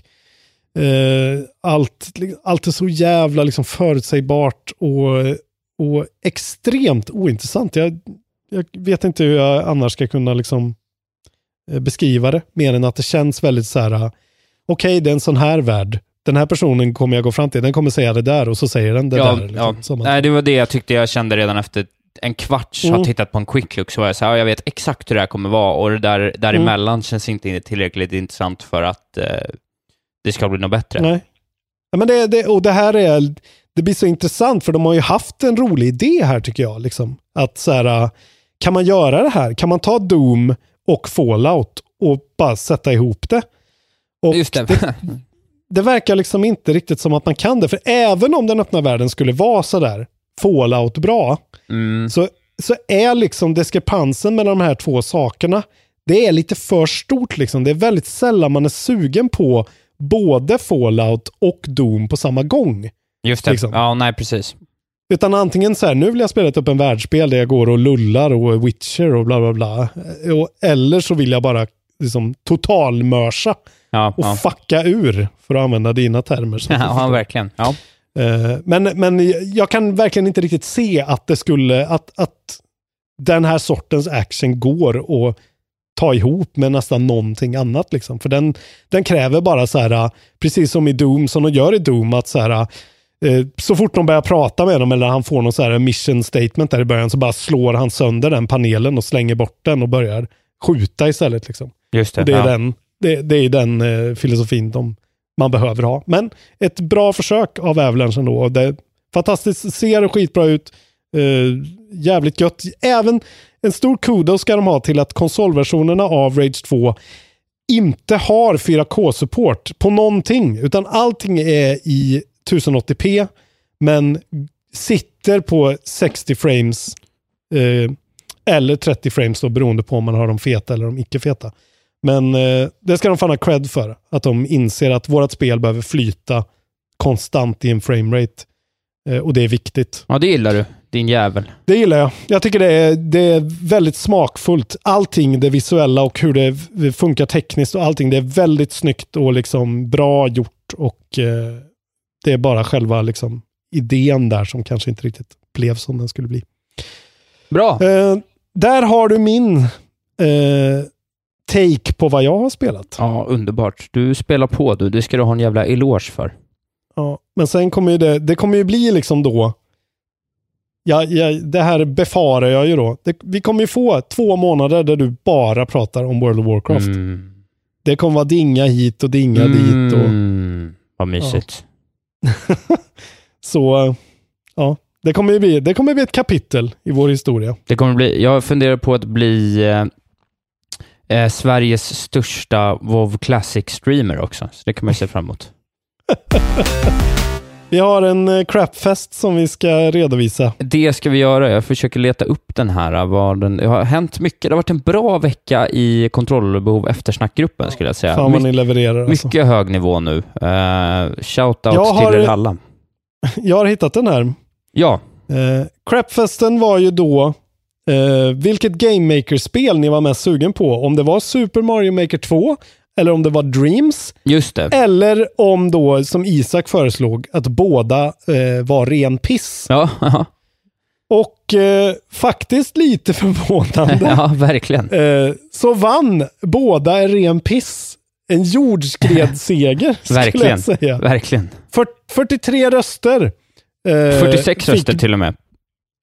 Speaker 6: uh, allt, allt är så jävla liksom förutsägbart och, och extremt ointressant. Jag, jag vet inte hur jag annars ska kunna liksom eh, beskriva det mer än att det känns väldigt så här, okej okej det är en sån här värld. Den här personen kommer jag gå fram till, den kommer säga det där och så säger den det
Speaker 5: ja,
Speaker 6: där. Liksom,
Speaker 5: ja.
Speaker 6: att-
Speaker 5: Nej, det var det jag tyckte jag kände redan efter en kvarts
Speaker 6: Mm.
Speaker 5: har tittat på en quick look, så var jag så här, ja, jag vet exakt hur det här kommer vara och det där däremellan känns inte tillräckligt intressant för att eh, det ska bli något bättre.
Speaker 6: Nej. Ja, men det, det, och det här är, det blir så intressant för de har ju haft en rolig idé här tycker jag. Liksom. Att så här, kan man göra det här? Kan man ta Doom och Fallout och bara sätta ihop det? Och
Speaker 5: Just det.
Speaker 6: det, verkar liksom inte riktigt som att man kan det. För även om den öppna världen skulle vara sådär Fallout bra,
Speaker 5: Mm.
Speaker 6: så, så är liksom diskrepansen mellan de här två sakerna, det är lite för stort. Liksom. Det är väldigt sällan man är sugen på både Fallout och Doom på samma gång.
Speaker 5: Just det.
Speaker 6: liksom.
Speaker 5: Ja, nej, precis.
Speaker 6: Utan antingen så här, nu vill jag spela ett öppen världsspel där jag går och lullar och Witcher och bla bla bla. Och, eller så vill jag bara liksom totalmörsa
Speaker 5: Ja,
Speaker 6: och
Speaker 5: ja.
Speaker 6: fucka ur, för att använda dina termer. du
Speaker 5: ja
Speaker 6: förstår.
Speaker 5: verkligen. Ja.
Speaker 6: Eh, Men, men jag kan verkligen inte riktigt se att det skulle, att, att den här sortens action går att ta ihop med nästan någonting annat. Liksom. För den, den kräver bara så här, precis som i Doom, som de gör i Doom, att så här, eh, så fort de börjar prata med dem eller han får någon så här mission statement där i början så bara slår han sönder den panelen och slänger bort den och börjar skjuta istället. Liksom.
Speaker 5: Just det.
Speaker 6: Och det är
Speaker 5: ja.
Speaker 6: den, det, det är den eh, filosofin de, man behöver ha. Men ett bra försök av Avalanche ändå. Det, fantastiskt, ser skitbra ut. Eh, jävligt gött. Även en stor kudos ska de ha till att konsolversionerna av Rage 2 inte har 4K-support på någonting, utan allting är i 1080p, men sitter på 60 frames eh, eller 30 frames då, beroende på om man har de feta eller de icke-feta. Men eh, det ska de fan ha cred för, att de inser att vårt spel behöver flyta konstant i en framerate. Eh, och det är viktigt.
Speaker 5: Ja, det gillar du. Din jävel.
Speaker 6: Det gillar jag. Jag tycker det är, det är väldigt smakfullt. Allting, det visuella och hur det funkar tekniskt och allting, det är väldigt snyggt och liksom bra gjort. Och eh, det är bara själva liksom, idén där som kanske inte riktigt blev som den skulle bli.
Speaker 5: Bra.
Speaker 6: Eh, där har du min eh, take på vad jag har spelat.
Speaker 5: Ja, underbart. Du spelar på du. Det ska du ha en jävla eloge för.
Speaker 6: Ja, men sen kommer ju det, det kommer ju bli liksom då, ja, ja, det här befarar jag ju då. Det, vi kommer ju få två månader där du bara pratar om World of Warcraft.
Speaker 5: Mm.
Speaker 6: Det kommer vara dinga hit och dinga dit. Och,
Speaker 5: Mm. Vad mysigt.
Speaker 6: så, eh, ja, det kommer ju bli, det kommer bli ett kapitel i vår historia.
Speaker 5: Det kommer bli, jag funderar på att bli eh, Sveriges största WoW Classic-streamer också. Så det kan man ju se fram emot.
Speaker 6: Vi har en eh, crapfest som vi ska redovisa.
Speaker 5: Det ska vi göra. Jag försöker leta upp den här. Vad den, det har hänt mycket. Det har varit en bra vecka i kontrollbehov eftersnackgruppen skulle jag säga.
Speaker 6: Fan vad
Speaker 5: My-
Speaker 6: ni levererar. Alltså.
Speaker 5: mycket hög nivå nu. Uh, Shoutout
Speaker 6: har-
Speaker 5: till er alla.
Speaker 6: Jag har hittat den här.
Speaker 5: Ja,
Speaker 6: Eh, Crapfesten var ju då eh, vilket Game Maker-spel ni var mest sugen på. Om det var Super Mario Maker 2, eller om det var Dreams,
Speaker 5: just det.
Speaker 6: eller om då, som Isak föreslog, att båda eh, var ren piss.
Speaker 5: Ja, ja.
Speaker 6: Och eh, faktiskt lite förvånande
Speaker 5: ja verkligen.
Speaker 6: eh, så vann båda en ren piss. En jordskredsseger, skulle jag säga.
Speaker 5: Verkligen.
Speaker 6: För, 43 röster. eh,
Speaker 5: 46
Speaker 6: fick-
Speaker 5: röster till och med.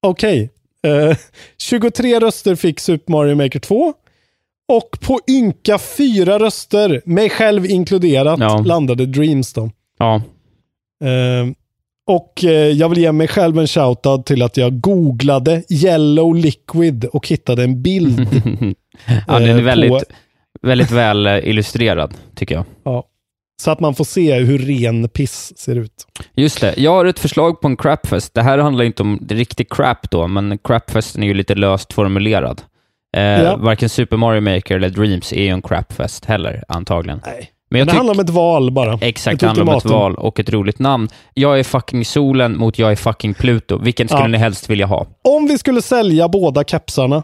Speaker 6: Okej. Eh, 23 röster fick Super Mario Maker 2. Och på ynka fyra röster, mig själv inkluderat,
Speaker 5: Ja.
Speaker 6: landade Dreams då.
Speaker 5: Ja.
Speaker 6: Eh, och eh, jag vill ge mig själv en shoutout till att jag googlade Yellow Liquid och hittade en bild.
Speaker 5: ja, den
Speaker 6: Eh,
Speaker 5: är
Speaker 6: på-
Speaker 5: väldigt, väldigt väl eh, illustrerad, tycker jag.
Speaker 6: ja. Så att man får se hur ren piss ser ut.
Speaker 5: Just det. Jag har ett förslag på en crapfest. Det här handlar inte om riktig crap då, men crapfesten är ju lite löst formulerad. Eh,
Speaker 6: Ja.
Speaker 5: Varken Super Mario Maker eller Dreams är ju en crapfest heller, antagligen.
Speaker 6: Nej.
Speaker 5: Men jag
Speaker 6: det handlar om ett val bara.
Speaker 5: Exakt,
Speaker 6: Ett
Speaker 5: det handlar om ett val och ett roligt namn. Jag är fucking solen mot jag är fucking Pluto. Vilken skulle
Speaker 6: Ja.
Speaker 5: ni helst vilja ha?
Speaker 6: Om vi skulle sälja båda kepsarna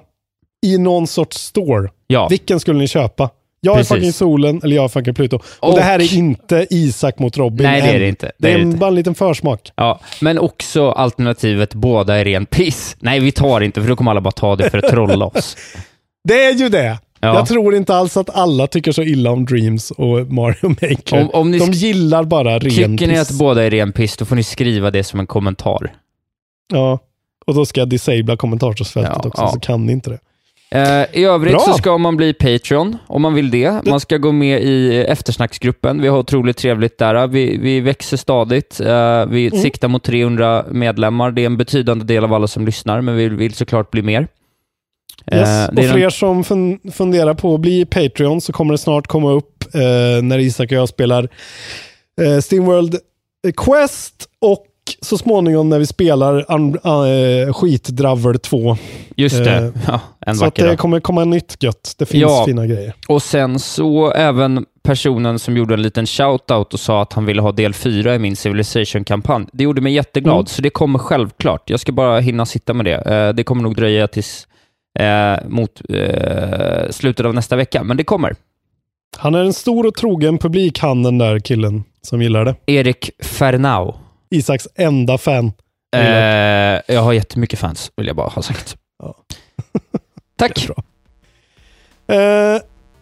Speaker 6: i någon sorts store,
Speaker 5: Ja,
Speaker 6: vilken skulle ni köpa? Jag
Speaker 5: Precis.
Speaker 6: är fucking solen eller jag är fucking Pluto. Och,
Speaker 5: Och-
Speaker 6: det här är inte Isak mot Robin.
Speaker 5: Nej, det är det inte. Det
Speaker 6: Det
Speaker 5: är det
Speaker 6: en-
Speaker 5: inte.
Speaker 6: bara en liten försmak.
Speaker 5: ja. Men också alternativet båda är ren piss. Nej, vi tar inte, för då kommer alla bara ta det för att trolla oss.
Speaker 6: Det är ju det!
Speaker 5: Ja.
Speaker 6: Jag tror inte alls att alla tycker så illa om Dreams och Mario Maker.
Speaker 5: Om- om ni
Speaker 6: De gillar bara ren
Speaker 5: Tycker ni
Speaker 6: piss.
Speaker 5: att båda är ren piss, då får ni skriva det som en kommentar.
Speaker 6: Ja. Och då ska jag disabla kommentarsfältet
Speaker 5: Ja,
Speaker 6: också,
Speaker 5: ja.
Speaker 6: så kan ni inte det.
Speaker 5: Eh, I övrigt
Speaker 6: Bra.
Speaker 5: så ska man bli Patreon om man vill det. Man ska gå med i eftersnacksgruppen. Vi har otroligt trevligt där. Vi, vi växer stadigt. Eh, vi
Speaker 6: Mm.
Speaker 5: siktar mot 300 medlemmar. Det är en betydande del av alla som lyssnar, men vi vill såklart bli mer. Eh,
Speaker 6: Yes. och för er som fun- funderar på att bli Patreon så kommer det snart komma upp eh, när Isak och jag spelar eh, Steamworld Quest och så småningom när vi spelar un- uh, Skitdraver 2.
Speaker 5: Just det.
Speaker 6: Eh,
Speaker 5: ja, en
Speaker 6: så att det
Speaker 5: dag.
Speaker 6: kommer komma nytt gött. Det finns
Speaker 5: Ja.
Speaker 6: fina grejer.
Speaker 5: Och sen så även personen som gjorde en liten shout-out och sa att han ville ha del 4 i min Civilization-kampanj. Det gjorde mig jätteglad,
Speaker 6: Mm.
Speaker 5: så det kommer självklart. Jag ska bara hinna sitta med det. Eh, det kommer nog dröja tills mot slutet av nästa vecka, men det kommer.
Speaker 6: Han är en stor och trogen publik, han den där killen som gillar det.
Speaker 5: Erik Fernau.
Speaker 6: Isaks enda fan.
Speaker 5: Eh, jag har jättemycket fans, vill jag bara ha sagt.
Speaker 6: Ja.
Speaker 5: Tack.
Speaker 6: Eh,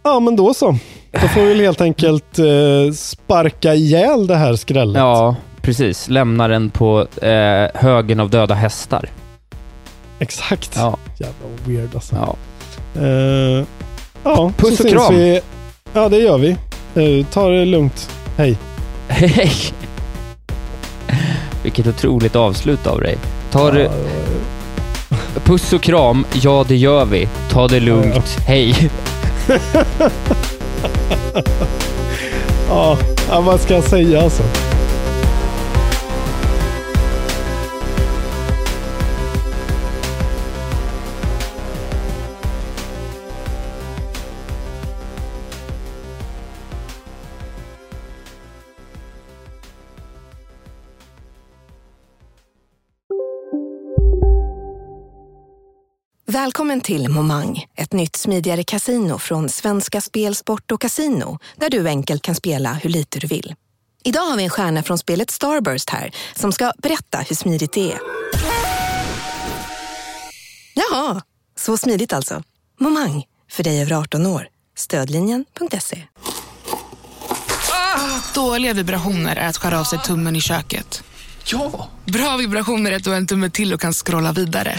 Speaker 6: ja, men då så. Då får vi väl helt enkelt eh, sparka ihjäl det här skrället.
Speaker 5: Ja, precis. Lämnar den på eh, högen av döda hästar.
Speaker 6: Exakt.
Speaker 5: Ja.
Speaker 6: Jävla weird alltså.
Speaker 5: Ja.
Speaker 6: Eh, ja,
Speaker 5: Puss och kram.
Speaker 6: Vi. Ja, det gör vi. Eh, ta det lugnt. Hej.
Speaker 5: Hej! Vilket otroligt avslut av dig. Ta det... Puss och kram, ja det gör vi. Ta det lugnt, hej.
Speaker 6: Ja, ja, vad ska jag säga alltså?
Speaker 9: Välkommen till Momang, ett nytt smidigare casino från Svenska Spel, Sport och Casino där du enkelt kan spela hur lite du vill. Idag har vi en stjärna från spelet Starburst här som ska berätta hur smidigt det är. Jaha, så smidigt alltså. Momang, för dig över 18 år. Stödlinjen.se.
Speaker 10: Dåliga vibrationer är att skära av sig tummen i köket.
Speaker 11: Ja!
Speaker 10: Bra vibrationer är att du har en tumme till och kan scrolla vidare.